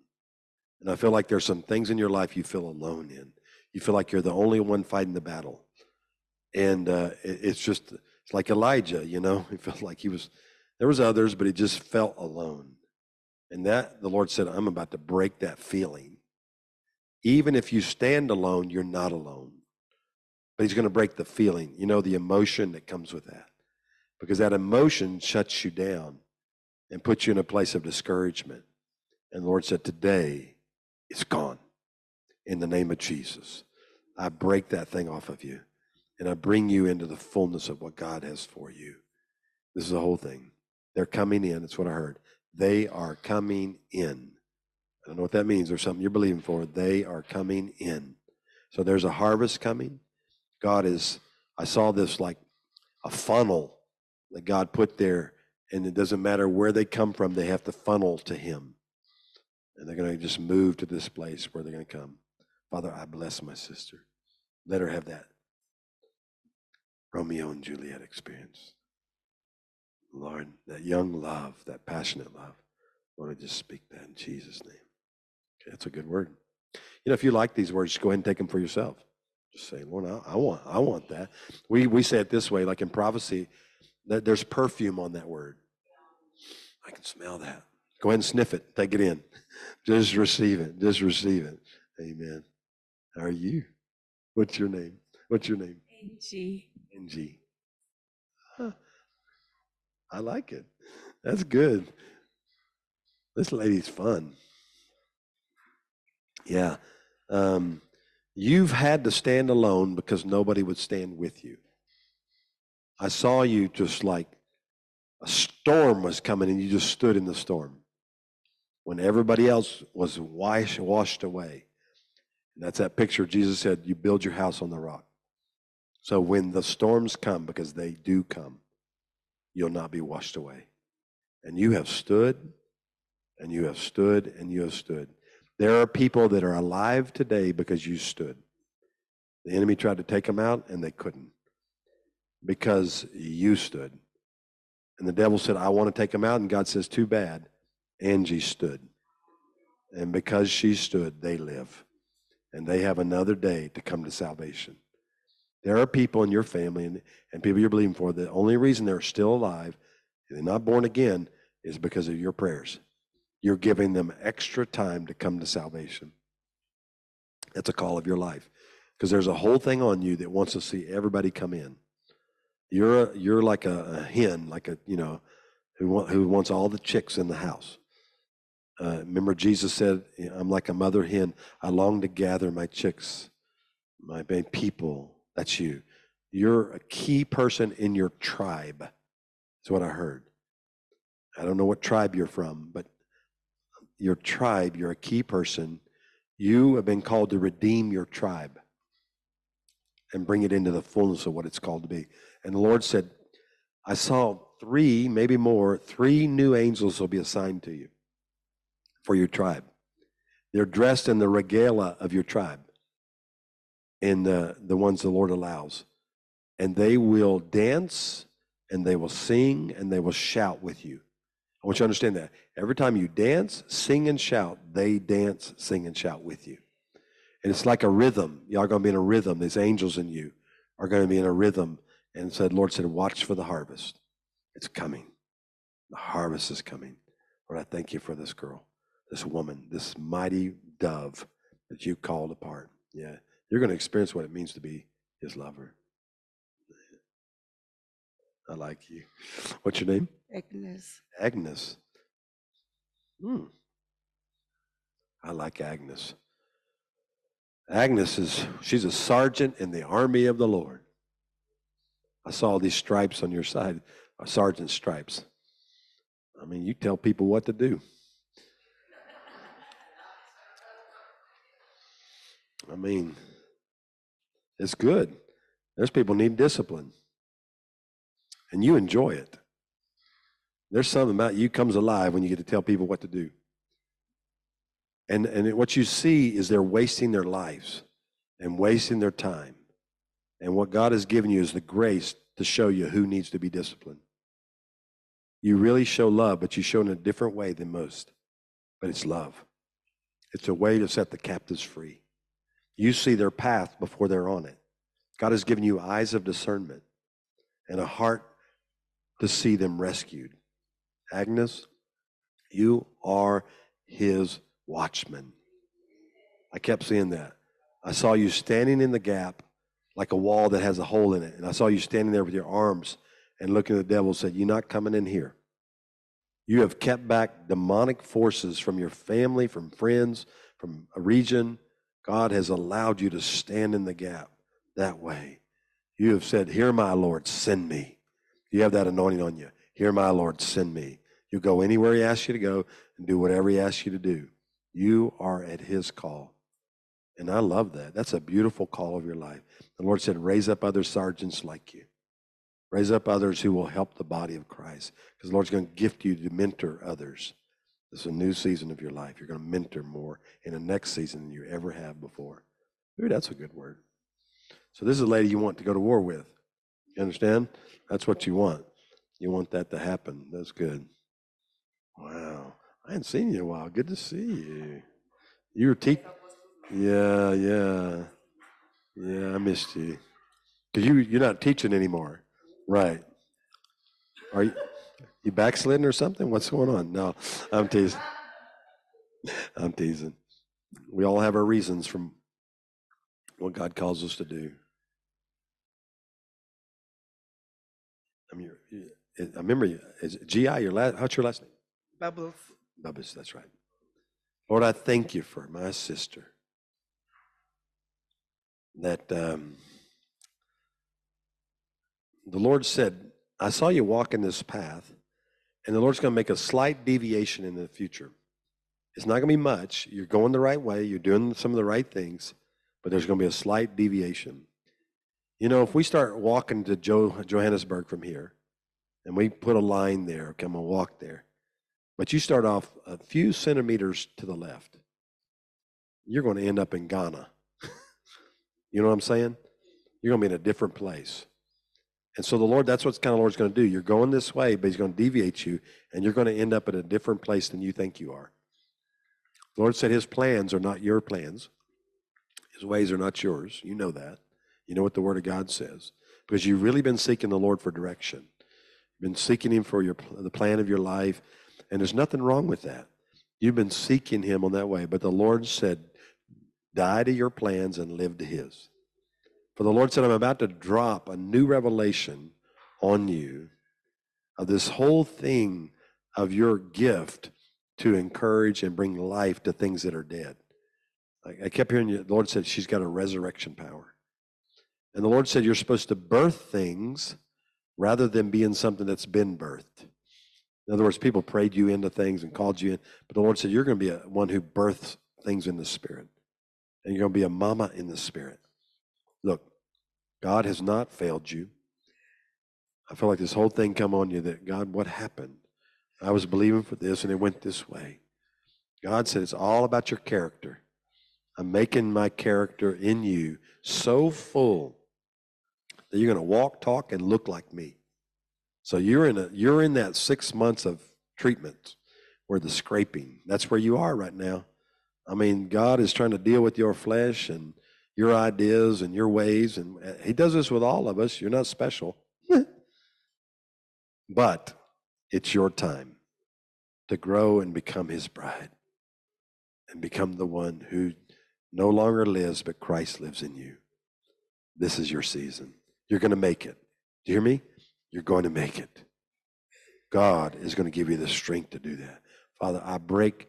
And I feel like there's some things in your life you feel alone in. You feel like you're the only one fighting the battle. And uh, it's just it's like Elijah, you know, [laughs] he felt like he was there was others, but he just felt alone. And that the Lord said, I'm about to break that feeling. Even if you stand alone, you're not alone. But he's going to break the feeling, you know, the emotion that comes with that. Because that emotion shuts you down and puts you in a place of discouragement. And the Lord said, Today it's gone. In the name of Jesus. I break that thing off of you and I bring you into the fullness of what God has for you. This is the whole thing. They're coming in. That's what I heard. They are coming in. I don't know what that means. There's something you're believing for. They are coming in. So there's a harvest coming. God is, I saw this like a funnel that God put there, and it doesn't matter where they come from, they have to funnel to Him. And they're going to just move to this place where they're going to come. Father, I bless my sister. Let her have that Romeo and Juliet experience. Lord, that young love, that passionate love. Lord, I just speak that in Jesus' name. That's a good word. You know, if you like these words, just go ahead and take them for yourself. Just say, Lord, I, I want, I want that. We we say it this way, like in prophecy, that there's perfume on that word. I can smell that. Go ahead and sniff it. Take it in. [laughs] Just receive it. Just receive it. Amen. How are you? What's your name? What's your name? Angie. Angie. I like it. That's good. This lady's fun. Yeah. Um, You've had to stand alone because nobody would stand with you. I saw you just like a storm was coming and you just stood in the storm when everybody else was wash, washed away. And that's that picture Jesus said, You build your house on the rock. So when the storms come, because they do come, you'll not be washed away. And you have stood, and you have stood, and you have stood. There are people that are alive today because you stood. The enemy tried to take them out, and they couldn't because you stood. And the devil said, I want to take them out. And God says, Too bad. Angie stood. And because she stood, they live. And they have another day to come to salvation. There are people in your family and, and people you're believing for, the only reason they're still alive, and they're not born again, is because of your prayers. You're giving them extra time to come to salvation. That's a call of your life. Because there's a whole thing on you that wants to see everybody come in. You're a, you're like a, a hen, like a you know, who want, who wants all the chicks in the house. Uh, remember, Jesus said, "I'm like a mother hen. I long to gather my chicks, my people." That's you. You're a key person in your tribe. That's what I heard. I don't know what tribe you're from, but your tribe, you're a key person. You have been called to redeem your tribe and bring it into the fullness of what it's called to be. And the Lord said, I saw three, maybe more, three new angels will be assigned to you for your tribe. They're dressed in the regala of your tribe, in the, the ones the Lord allows. And they will dance and they will sing and they will shout with you. I want you to understand that. Every time you dance, sing, and shout, they dance, sing, and shout with you. And it's like a rhythm. Y'all going to be in a rhythm. These angels in you are going to be in a rhythm. And said, Lord said, watch for the harvest. It's coming. The harvest is coming. Lord, I thank you for this girl, this woman, this mighty dove that you called apart. Yeah. You're going to experience what it means to be his lover. I like you. What's your name? Agnes. Agnes. Hmm. I like Agnes. Agnes is, she's a sergeant in the army of the Lord. I saw these stripes on your side, uh, sergeant stripes. I mean, you tell people what to do. I mean, it's good. There's people need discipline. And you enjoy it. There's something about you comes alive when you get to tell people what to do. And, and what you see is they're wasting their lives and wasting their time. And what God has given you is the grace to show you who needs to be disciplined. You really show love, but you show in a different way than most. But it's love. It's a way to set the captives free. You see their path before they're on it. God has given you eyes of discernment and a heart to see them rescued. Agnes, you are his watchman. I kept seeing that. I saw you standing in the gap like a wall that has a hole in it. And I saw you standing there with your arms and looking at the devil and said, You're not coming in here. You have kept back demonic forces from your family, from friends, from a region. God has allowed you to stand in the gap that way. You have said, Here, my Lord, send me. You have that anointing on you. Here, my Lord, send me. You go anywhere He asks you to go and do whatever He asks you to do. You are at His call. And I love that. That's a beautiful call of your life. The Lord said, raise up other sergeants like you. Raise up others who will help the body of Christ. Because the Lord's going to gift you to mentor others. This is a new season of your life. You're going to mentor more in the next season than you ever have before. Ooh, that's a good word. So this is a lady you want to go to war with. You understand? That's what you want. You want that to happen. That's good. Wow. I hadn't seen you in a while. Good to see you. You were teaching. Yeah, yeah. Yeah, I missed you. Cause you you're not teaching anymore, right? Are you you backsliding or something? What's going on? No, I'm teasing. I'm teasing. We all have our reasons from what God calls us to do. I mean, I remember you. Is GI your last? What's your last name? Bubbles. Bubbles. That's right. Lord, I thank you for my sister. that um, the Lord said, I saw you walk in this path, and the Lord's going to make a slight deviation in the future. It's not going to be much. You're going the right way, you're doing some of the right things, but there's going to be a slight deviation. You know, if we start walking to jo- Johannesburg from here, and we put a line there, okay, I'm going to walk there, but you start off a few centimeters to the left, you're going to end up in Ghana. you know what I'm saying? You're going to be in a different place. And so the Lord, that's what kind of Lord's going to do. You're going this way, but He's going to deviate you, and you're going to end up in a different place than you think you are. The Lord said His plans are not your plans. His ways are not yours. You know that. You know what the Word of God says. Because you've really been seeking the Lord for direction. You've been seeking Him for your the plan of your life. And there's nothing wrong with that. You've been seeking Him on that way. But the Lord said, die to your plans and live to His. For the Lord said, I'm about to drop a new revelation on you of this whole thing of your gift to encourage and bring life to things that are dead. I, kept hearing you, the Lord said she's got a resurrection power. And the Lord said you're supposed to birth things rather than being something that's been birthed. In other words, people prayed you into things and called you in, but the Lord said you're going to be a, one who births things in the Spirit. And you're going to be a mama in the Spirit. Look, God has not failed you. I feel like this whole thing come on you that God, what happened? I was believing for this and it went this way. God said it's all about your character. I'm making my character in you so full that you're going to walk, talk, and look like me. So you're in a you're in that six months of treatment where the scraping. That's where you are right now. I mean, God is trying to deal with your flesh and your ideas and your ways, and uh, He does this with all of us. You're not special. [laughs] but it's your time to grow and become His bride and become the one who no longer lives, but Christ lives in you. This is your season. You're going to make it. Do you hear me? You're going to make it. God is going to give you the strength to do that. Father, I break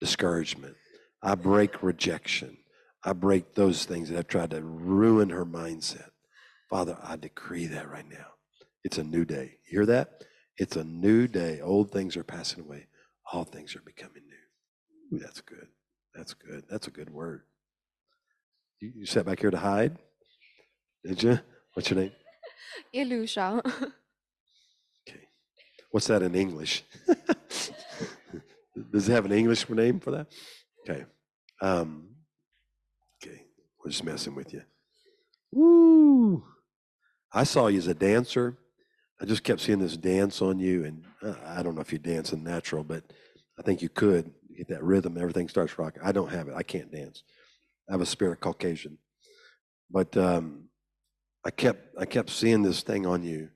discouragement. I break rejection. I break those things that have tried to ruin her mindset. Father, I decree that right now. It's a new day. You hear that? It's a new day. Old things are passing away. All things are becoming new. Ooh, that's good. That's good. That's a good word. You, you sat back here to hide? Did you? What's your name? [laughs] Ilusha. Okay. What's that in English? [laughs] Does it have an English name for that? Okay. Um, okay. We're just messing with you. Woo! I saw you as a dancer. I just kept seeing this dance on you, and uh, I don't know if you dance in natural, but I think you could get that rhythm. Everything starts rocking. I don't have it. I can't dance. I have a spirit Caucasian, but um, I kept I kept seeing this thing on you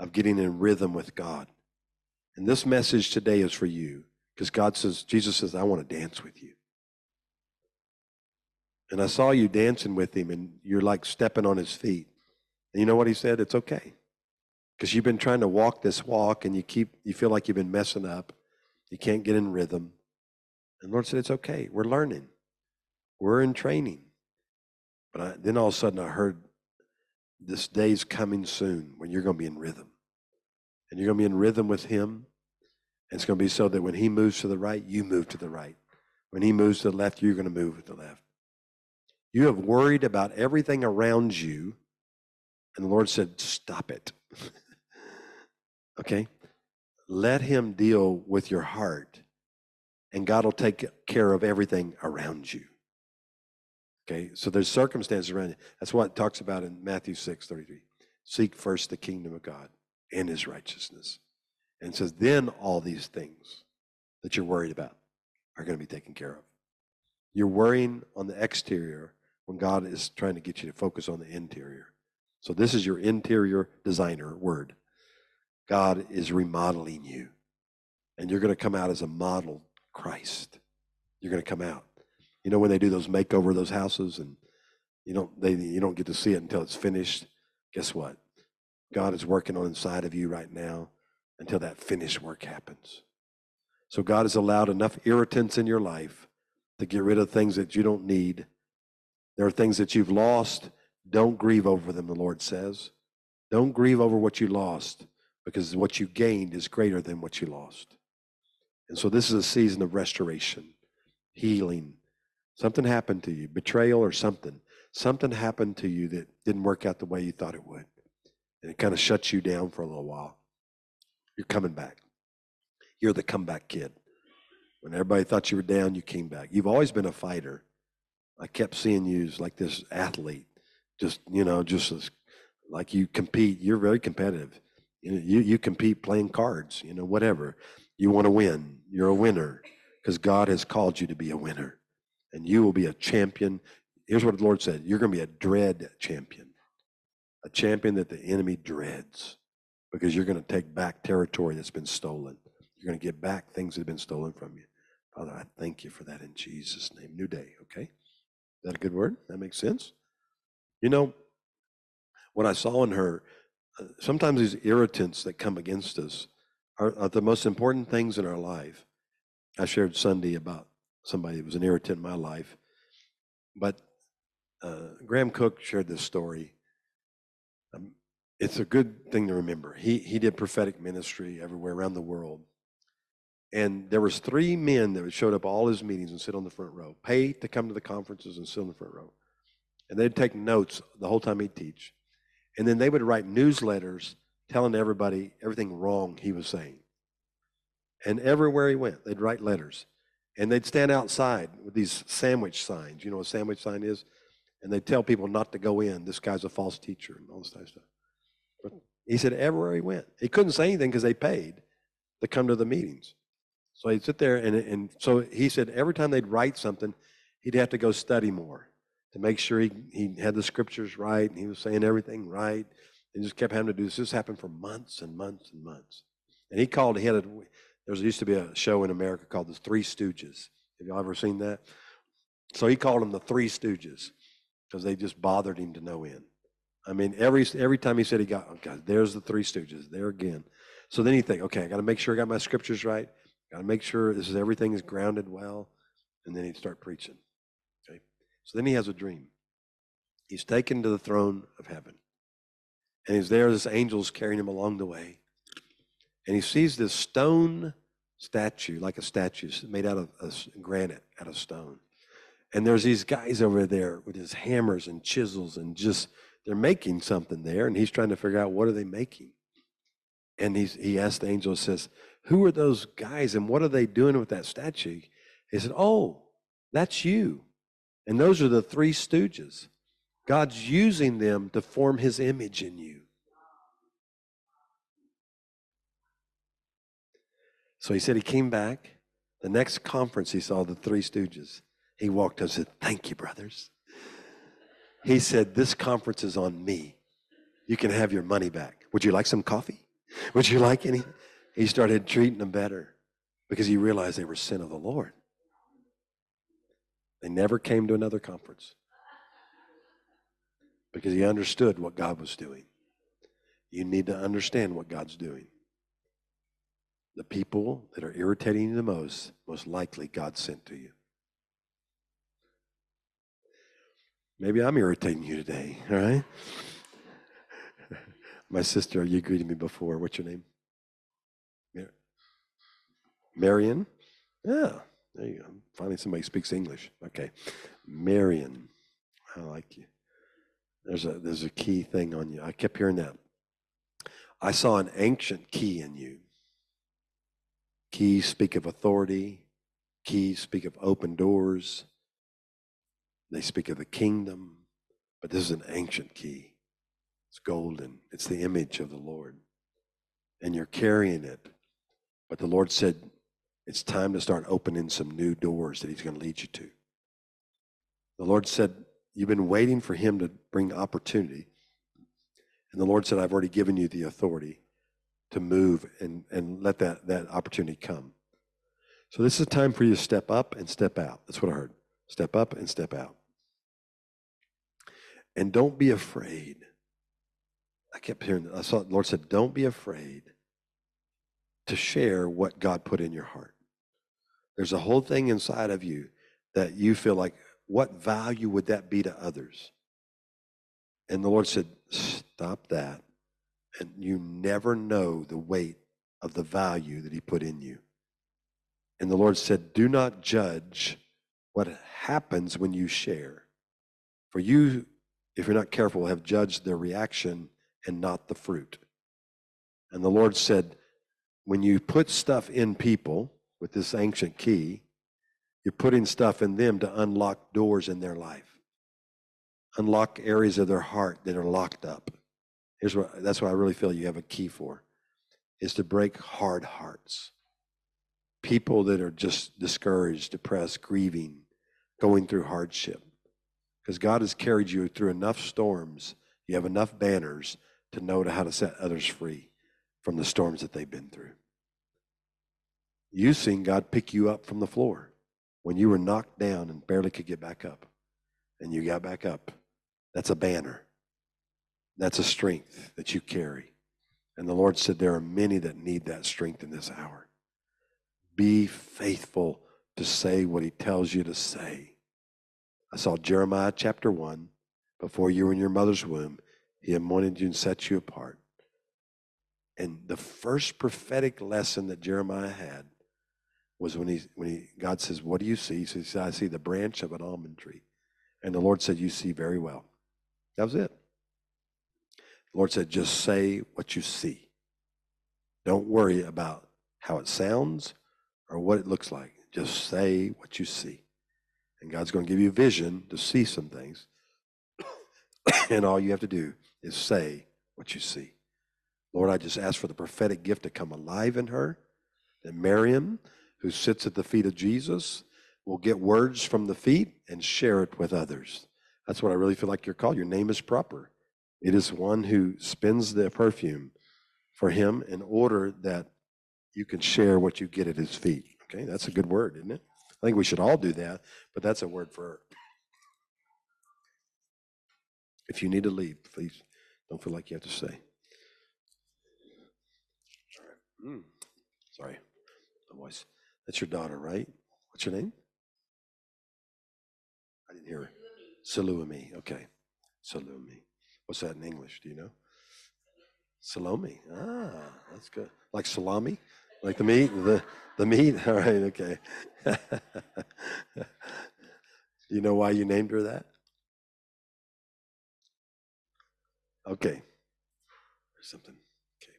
of getting in rhythm with God. And this message today is for you because God says Jesus says I want to dance with you. And I saw you dancing with him, and you're like stepping on his feet. And you know what he said? It's okay because you've been trying to walk this walk and you keep you feel like you've been messing up you can't get in rhythm and lord said it's okay we're learning we're in training but I, then all of a sudden i heard this day's coming soon when you're going to be in rhythm. And you're going to be in rhythm with him. And it's going to be so that when he moves to the right you move to the right. When he moves to the left you're going to move to the left. You have worried about everything around you and the lord said stop it. [laughs] Okay? Let him deal with your heart, and God will take care of everything around you. Okay? So there's circumstances around you. That's what it talks about in Matthew 6 33. Seek first the kingdom of God and his righteousness. And it says, then all these things that you're worried about are going to be taken care of. You're worrying on the exterior when God is trying to get you to focus on the interior. So this is your interior designer word. God is remodeling you. And you're going to come out as a model Christ. You're going to come out. You know when they do those makeover of those houses and you don't they you don't get to see it until it's finished. Guess what? God is working on inside of you right now until that finished work happens. So God has allowed enough irritants in your life to get rid of things that you don't need There are things that you've lost. Don't grieve over them, the Lord says. Don't grieve over what you lost because what you gained is greater than what you lost. And so this is a season of restoration, healing. Something happened to you, betrayal or something. Something happened to you that didn't work out the way you thought it would. And it kind of shuts you down for a little while. You're coming back. You're the comeback kid. When everybody thought you were down, you came back. You've always been a fighter. I kept seeing you as like this athlete, just you know, just as like you compete. You're very competitive. You know, you you compete playing cards. You know, whatever. You want to win. You're a winner because God has called you to be a winner, and you will be a champion. Here's what the Lord said: You're going to be a dread champion, a champion that the enemy dreads, because you're going to take back territory that's been stolen. You're going to get back things that have been stolen from you. Father, I thank you for that in Jesus' name. New day, okay? Is that a good word? That makes sense? You know, what I saw in her, uh, sometimes these irritants that come against us are, are the most important things in our life. I shared Sunday about somebody that was an irritant in my life. But uh, Graham Cooke shared this story. Um, it's a good thing to remember. He, he did prophetic ministry everywhere around the world. And there was three men that showed up all his meetings and sit on the front row, pay to come to the conferences and sit on the front row. And they'd take notes the whole time he'd teach. And then they would write newsletters telling everybody everything wrong he was saying. And everywhere he went, they'd write letters. And they'd stand outside with these sandwich signs. You know what a sandwich sign is? And they'd tell people not to go in. This guy's a false teacher and all this type of stuff. But he said everywhere he went. He couldn't say anything because they paid to come to the meetings. So he'd sit there, and, and so he said every time they'd write something, he'd have to go study more to make sure he, he had the scriptures right and he was saying everything right. And just kept having to do this. This happened for months and months and months. And he called, he had a, there used to be a show in America called The Three Stooges. Have y'all ever seen that? So he called them the Three Stooges because they just bothered him to no end. I mean, every every time he said he got, oh God, there's the Three Stooges, there again. So then you think, okay, I got to make sure I got my scriptures right. Got to make sure this is everything is grounded well, and then he'd start preaching. Okay. So then he has a dream. He's taken to the throne of heaven, and he's there. This angel's carrying him along the way, and he sees this stone statue, like a statue made out of, granite, out of stone. And there's these guys over there with his hammers and chisels, and just they're making something there, and he's trying to figure out what are they making. And he's, he asked the angel, says, who are those guys and what are they doing with that statue? He said, Oh, that's you. And those are the three stooges. God's using them to form his image in you. So he said he came back. The next conference, he saw the three stooges. He walked up and said, Thank you, brothers. He said, This conference is on me. You can have your money back. Would you like some coffee? Would you like any? he started treating them better because he realized they were sin of the Lord. They never came to another conference because he understood what God was doing. You need to understand what God's doing. The people that are irritating you the most, most likely God sent to you. Maybe I'm irritating you today, all right? [laughs] My sister, you greeted me before. What's your name? Marion? Yeah, there you go. Finally, somebody speaks English. Okay. Marion. I like you. There's a there's a key thing on you. I kept hearing that. I saw an ancient key in you. Keys speak of authority. Keys speak of open doors. They speak of the kingdom. But this is an ancient key. It's golden. It's the image of the Lord. And you're carrying it. But the Lord said, it's time to start opening some new doors that He's going to lead you to. The Lord said, You've been waiting for Him to bring opportunity. And the Lord said, I've already given you the authority to move and, and let that, that opportunity come. So this is a time for you to step up and step out. That's what I heard. Step up and step out. And don't be afraid. I kept hearing, I saw the Lord said, Don't be afraid to share what God put in your heart. There's a whole thing inside of you that you feel like, what value would that be to others? And the Lord said, Stop that. And you never know the weight of the value that He put in you. And the Lord said, Do not judge what happens when you share. For you, if you're not careful, have judged their reaction and not the fruit. And the Lord said, When you put stuff in people with this ancient key, you're putting stuff in them to unlock doors in their life, unlock areas of their heart that are locked up. Here's what that's what I really feel you have a key for is to break hard hearts. People that are just discouraged, depressed, grieving, going through hardship. Because God has carried you through enough storms, you have enough banners to know how to set others free from the storms that they've been through. You've seen God pick you up from the floor when you were knocked down and barely could get back up, and you got back up. That's a banner. That's a strength that you carry. And the Lord said, There are many that need that strength in this hour. Be faithful to say what He tells you to say. I saw Jeremiah chapter 1. Before you were in your mother's womb, He anointed you and set you apart. And the first prophetic lesson that Jeremiah had was when he when he God says, "What do you see?" He says, "I see the branch of an almond tree," and the Lord said, "You see very well." That was it. Lord said, "Just say what you see. Don't worry about how it sounds or what it looks like. Just say what you see." And God's going to give you vision to see some things, [coughs] and all you have to do is say what you see. Lord, I just ask for the prophetic gift to come alive in her, that Miriam who sits at the feet of Jesus will get words from the feet and share it with others. That's what I really feel like you're called. Your name is proper. It is one who spends the perfume for him in order that you can share what you get at his feet. Okay, that's a good word, isn't it? I think we should all do that, but that's a word for her. If you need to leave, please don't feel like you have to stay. Mm. Sorry, the voice. That's your daughter, right? What's your name? I didn't hear her. Salumi. Okay. Salumi. What's that in English? Do you know? Salome. Ah, that's good. Like salami? Like the meat? The the meat? [laughs] All right, okay. [laughs] you know why you named her that? Okay. Or something. Okay.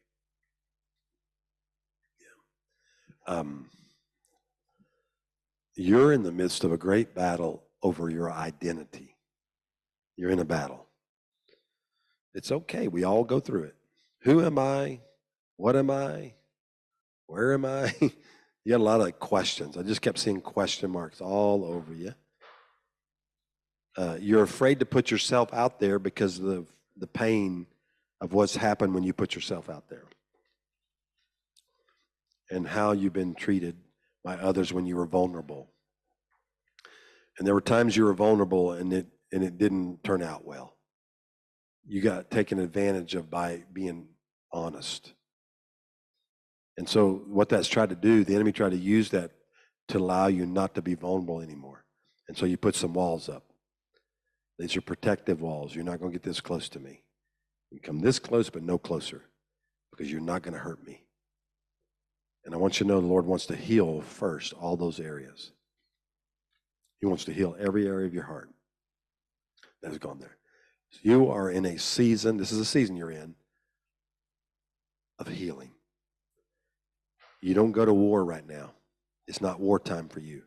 Yeah. Um you're in the midst of a great battle over your identity. You're in a battle. It's okay. We all go through it. Who am I? What am I? Where am I? [laughs] you got a lot of questions. I just kept seeing question marks all over you. Uh, you're afraid to put yourself out there because of the, the pain of what's happened when you put yourself out there and how you've been treated by others when you were vulnerable. And there were times you were vulnerable and it and it didn't turn out well. You got taken advantage of by being honest. And so what that's tried to do, the enemy tried to use that to allow you not to be vulnerable anymore. And so you put some walls up. These are protective walls. You're not going to get this close to me. You come this close, but no closer, because you're not going to hurt me. And I want you to know the Lord wants to heal first all those areas. He wants to heal every area of your heart that has gone there. You are in a season, this is a season you're in, of healing. You don't go to war right now. It's not wartime for you.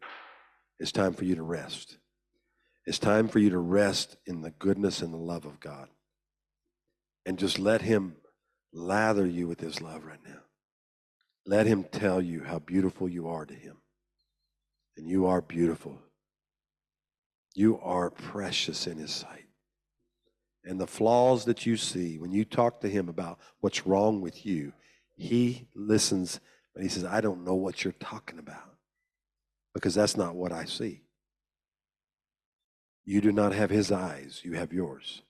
It's time for you to rest. It's time for you to rest in the goodness and the love of God. And just let Him lather you with His love right now. Let him tell you how beautiful you are to him. And you are beautiful. You are precious in his sight. And the flaws that you see, when you talk to him about what's wrong with you, he listens, but he says, I don't know what you're talking about because that's not what I see. You do not have his eyes, you have yours.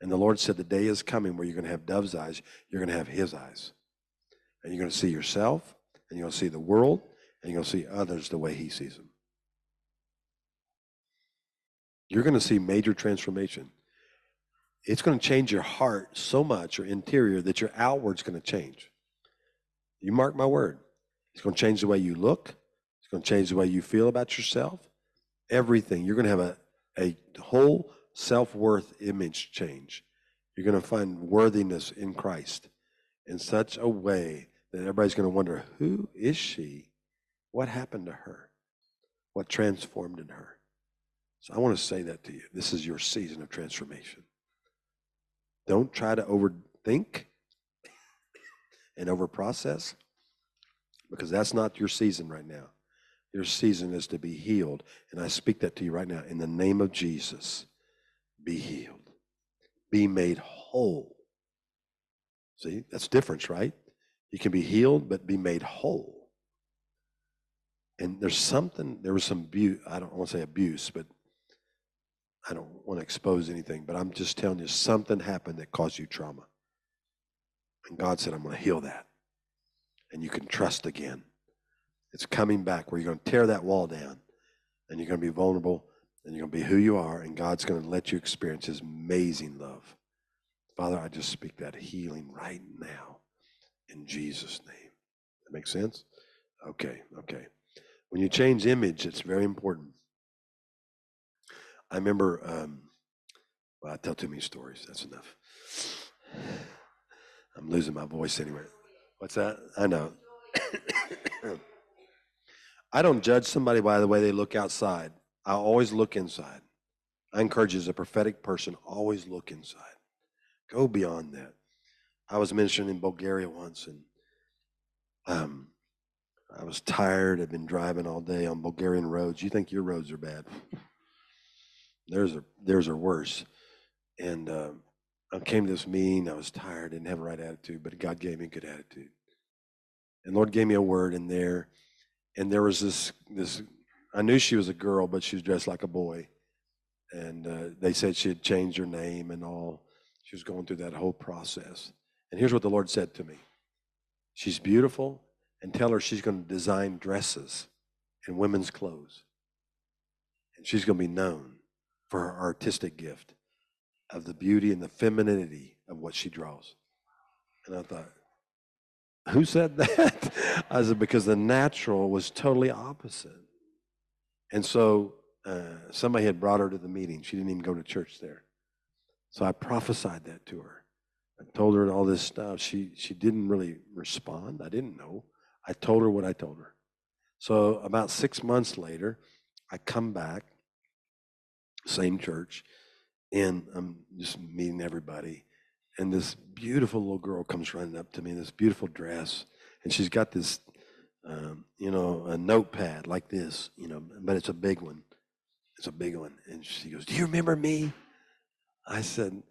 And the Lord said, The day is coming where you're going to have dove's eyes, you're going to have his eyes. And you're going to see yourself, and you're going to see the world, and you're going to see others the way He sees them. You're going to see major transformation. It's going to change your heart so much, your interior, that your outward's going to change. You mark my word. It's going to change the way you look. It's going to change the way you feel about yourself. Everything. You're going to have a, a whole self worth image change. You're going to find worthiness in Christ in such a way that everybody's going to wonder who is she? What happened to her? What transformed in her? So I want to say that to you. This is your season of transformation. Don't try to overthink and overprocess because that's not your season right now. Your season is to be healed. And I speak that to you right now in the name of Jesus. Be healed, be made whole. See, that's difference, right? You can be healed, but be made whole. And there's something, there was some abuse, I don't want to say abuse, but I don't want to expose anything, but I'm just telling you something happened that caused you trauma. And God said, I'm going to heal that. And you can trust again. It's coming back where you're going to tear that wall down and you're going to be vulnerable and you're going to be who you are, and God's going to let you experience His amazing love. Father, I just speak that healing right now in Jesus' name. That makes sense? Okay, okay. When you change image, it's very important. I remember, um, well, I tell too many stories. That's enough. I'm losing my voice anyway. What's that? I know. [coughs] I don't judge somebody by the way they look outside. I always look inside. I encourage you as a prophetic person, always look inside. Go beyond that. I was mentioned in Bulgaria once, and um, I was tired. I'd been driving all day on Bulgarian roads. You think your roads are bad? Theirs are theirs are worse. And uh, I came to this meeting. I was tired. Didn't have a right attitude, but God gave me a good attitude. And Lord gave me a word in there. And there was this this. I knew she was a girl, but she was dressed like a boy. And uh, they said she had changed her name and all. She was going through that whole process. And here's what the Lord said to me She's beautiful, and tell her she's going to design dresses and women's clothes. And she's going to be known for her artistic gift of the beauty and the femininity of what she draws. And I thought, who said [laughs] that? I said, because the natural was totally opposite. And so uh, somebody had brought her to the meeting. She didn't even go to church there. So I prophesied that to her. I told her all this stuff. She she didn't really respond. I didn't know. I told her what I told her. So about six months later, I come back, same church, and I'm just meeting everybody. And this beautiful little girl comes running up to me in this beautiful dress, and she's got this, um, you know, a notepad like this, you know, but it's a big one. It's a big one. And she goes, "Do you remember me?" I said,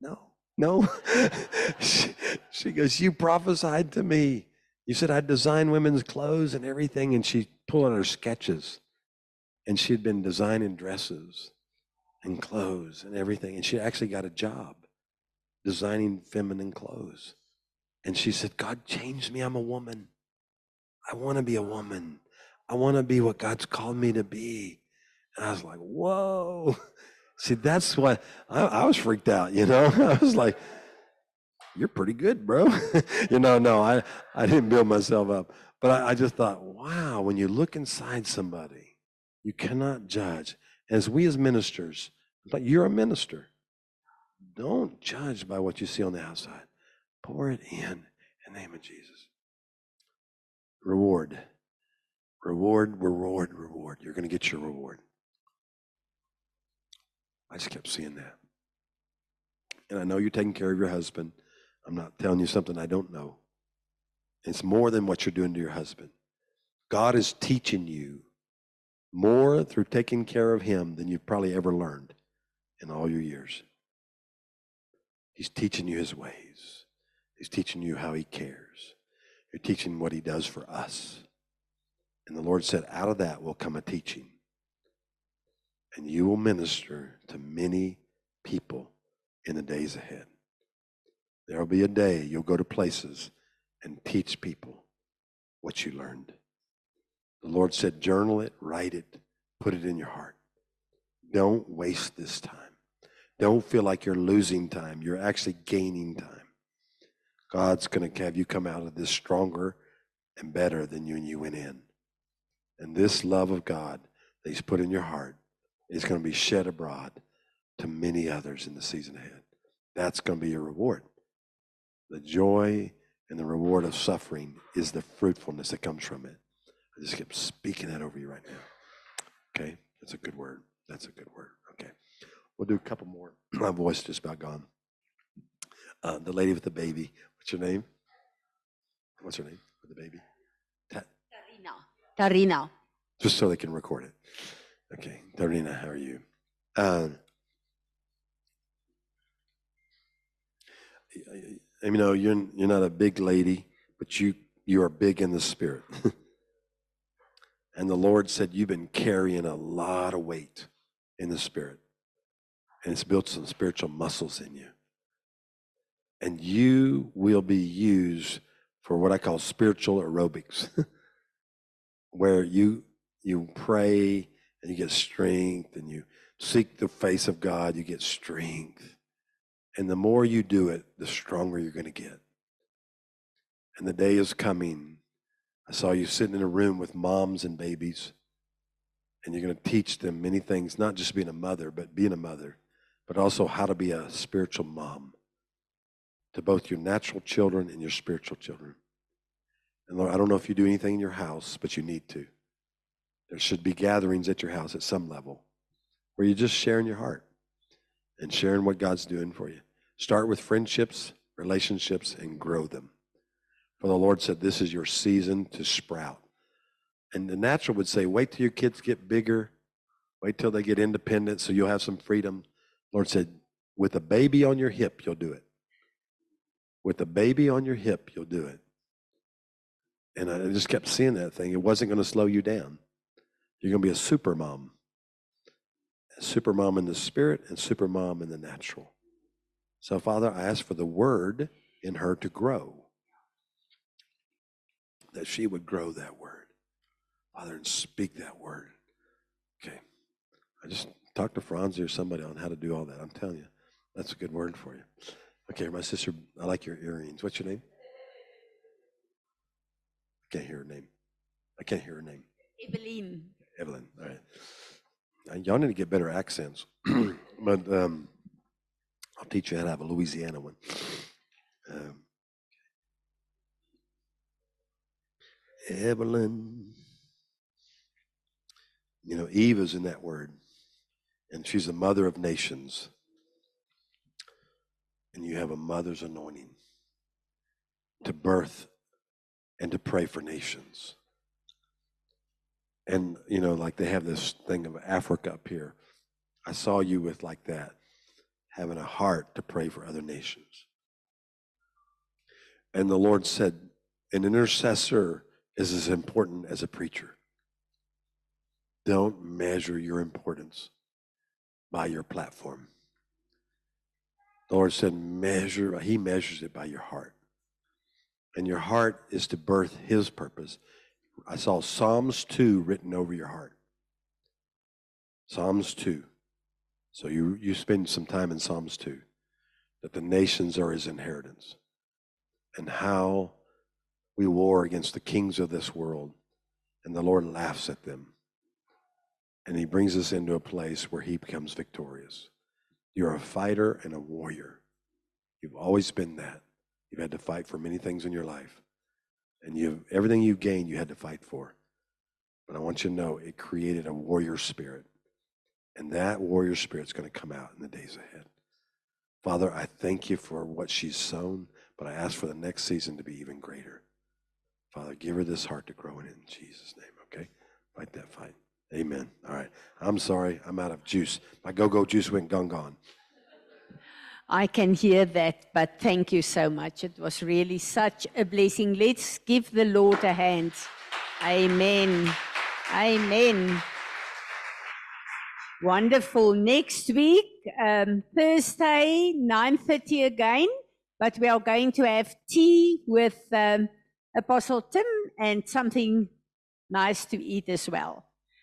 "No, no." [laughs] she, she goes, "You prophesied to me. You said I'd design women's clothes and everything." And she pulled out her sketches, and she had been designing dresses and clothes and everything, and she actually got a job designing feminine clothes. And she said, God changed me. I'm a woman. I want to be a woman. I want to be what God's called me to be. And I was like, whoa. [laughs] See, that's what I, I was freaked out, you know? [laughs] I was like, you're pretty good, bro. [laughs] you know, no, I, I didn't build myself up. But I, I just thought, wow, when you look inside somebody, you cannot judge. As we as ministers, like you're a minister. Don't judge by what you see on the outside. Pour it in in the name of Jesus. Reward. Reward, reward, reward. You're going to get your reward. I just kept seeing that. And I know you're taking care of your husband. I'm not telling you something I don't know. It's more than what you're doing to your husband. God is teaching you more through taking care of him than you've probably ever learned in all your years. He's teaching you his ways. He's teaching you how he cares. You're teaching what he does for us. And the Lord said, out of that will come a teaching. And you will minister to many people in the days ahead. There will be a day you'll go to places and teach people what you learned. The Lord said, journal it, write it, put it in your heart. Don't waste this time. Don't feel like you're losing time. You're actually gaining time. God's going to have you come out of this stronger and better than you when you went in. And this love of God that He's put in your heart is going to be shed abroad to many others in the season ahead. That's going to be your reward. The joy and the reward of suffering is the fruitfulness that comes from it. I just keep speaking that over you right now. Okay? That's a good word. That's a good word. We'll do a couple more. [clears throat] My voice just about gone. Uh, the lady with the baby. What's your name? What's her name with the baby? Ta- Tarina. Tarina. just so they can record it. Okay, Darina, how are you? Um, y- y- you know, you're you're not a big lady, but you you are big in the spirit. [laughs] and the Lord said you've been carrying a lot of weight in the spirit, and it's built some spiritual muscles in you. And you will be used for what I call spiritual aerobics, [laughs] where you you pray and you get strength and you seek the face of God, you get strength. And the more you do it, the stronger you're going to get. And the day is coming. I saw you sitting in a room with moms and babies, and you're going to teach them many things, not just being a mother, but being a mother, but also how to be a spiritual mom to both your natural children and your spiritual children. And Lord, I don't know if you do anything in your house, but you need to. There should be gatherings at your house at some level where you're just sharing your heart and sharing what God's doing for you. Start with friendships, relationships, and grow them. For the Lord said, This is your season to sprout. And the natural would say, Wait till your kids get bigger, wait till they get independent so you'll have some freedom. Lord said, With a baby on your hip, you'll do it. With a baby on your hip, you'll do it. And I just kept seeing that thing. It wasn't going to slow you down. You're going to be a super mom. A super mom in the spirit and super mom in the natural. So, Father, I ask for the word in her to grow, that she would grow that word, Father, and speak that word. Okay. I just talked to Franzi or somebody on how to do all that. I'm telling you, that's a good word for you. Okay, my sister, I like your earrings. What's your name? I can't hear her name. I can't hear her name. Evelyn. Evelyn. All right. Uh, y'all need to get better accents. [clears throat] but um, I'll teach you how to have a Louisiana one. Um, Evelyn. You know, Eve is in that word, and she's the mother of nations. And you have a mother's anointing to birth and to pray for nations. And, you know, like they have this thing of Africa up here. I saw you with like that, having a heart to pray for other nations. And the Lord said, an intercessor is as important as a preacher. Don't measure your importance by your platform. The Lord said, measure, He measures it by your heart. And your heart is to birth His purpose. I saw Psalms 2 written over your heart. Psalms 2. So you, you spend some time in Psalms 2. That the nations are his inheritance. And how we war against the kings of this world. And the Lord laughs at them. And he brings us into a place where he becomes victorious. You're a fighter and a warrior. You've always been that. You've had to fight for many things in your life. And you everything you've gained, you had to fight for. But I want you to know it created a warrior spirit. And that warrior spirit's going to come out in the days ahead. Father, I thank you for what she's sown, but I ask for the next season to be even greater. Father, give her this heart to grow in it in Jesus' name, okay? Fight that fight. Amen. All right. I'm sorry. I'm out of juice. My go go juice went gone gone. I can hear that, but thank you so much. It was really such a blessing. Let's give the Lord a hand. Amen. Amen. Wonderful. Next week, um, Thursday, 9.30 again, but we are going to have tea with um, Apostle Tim and something nice to eat as well.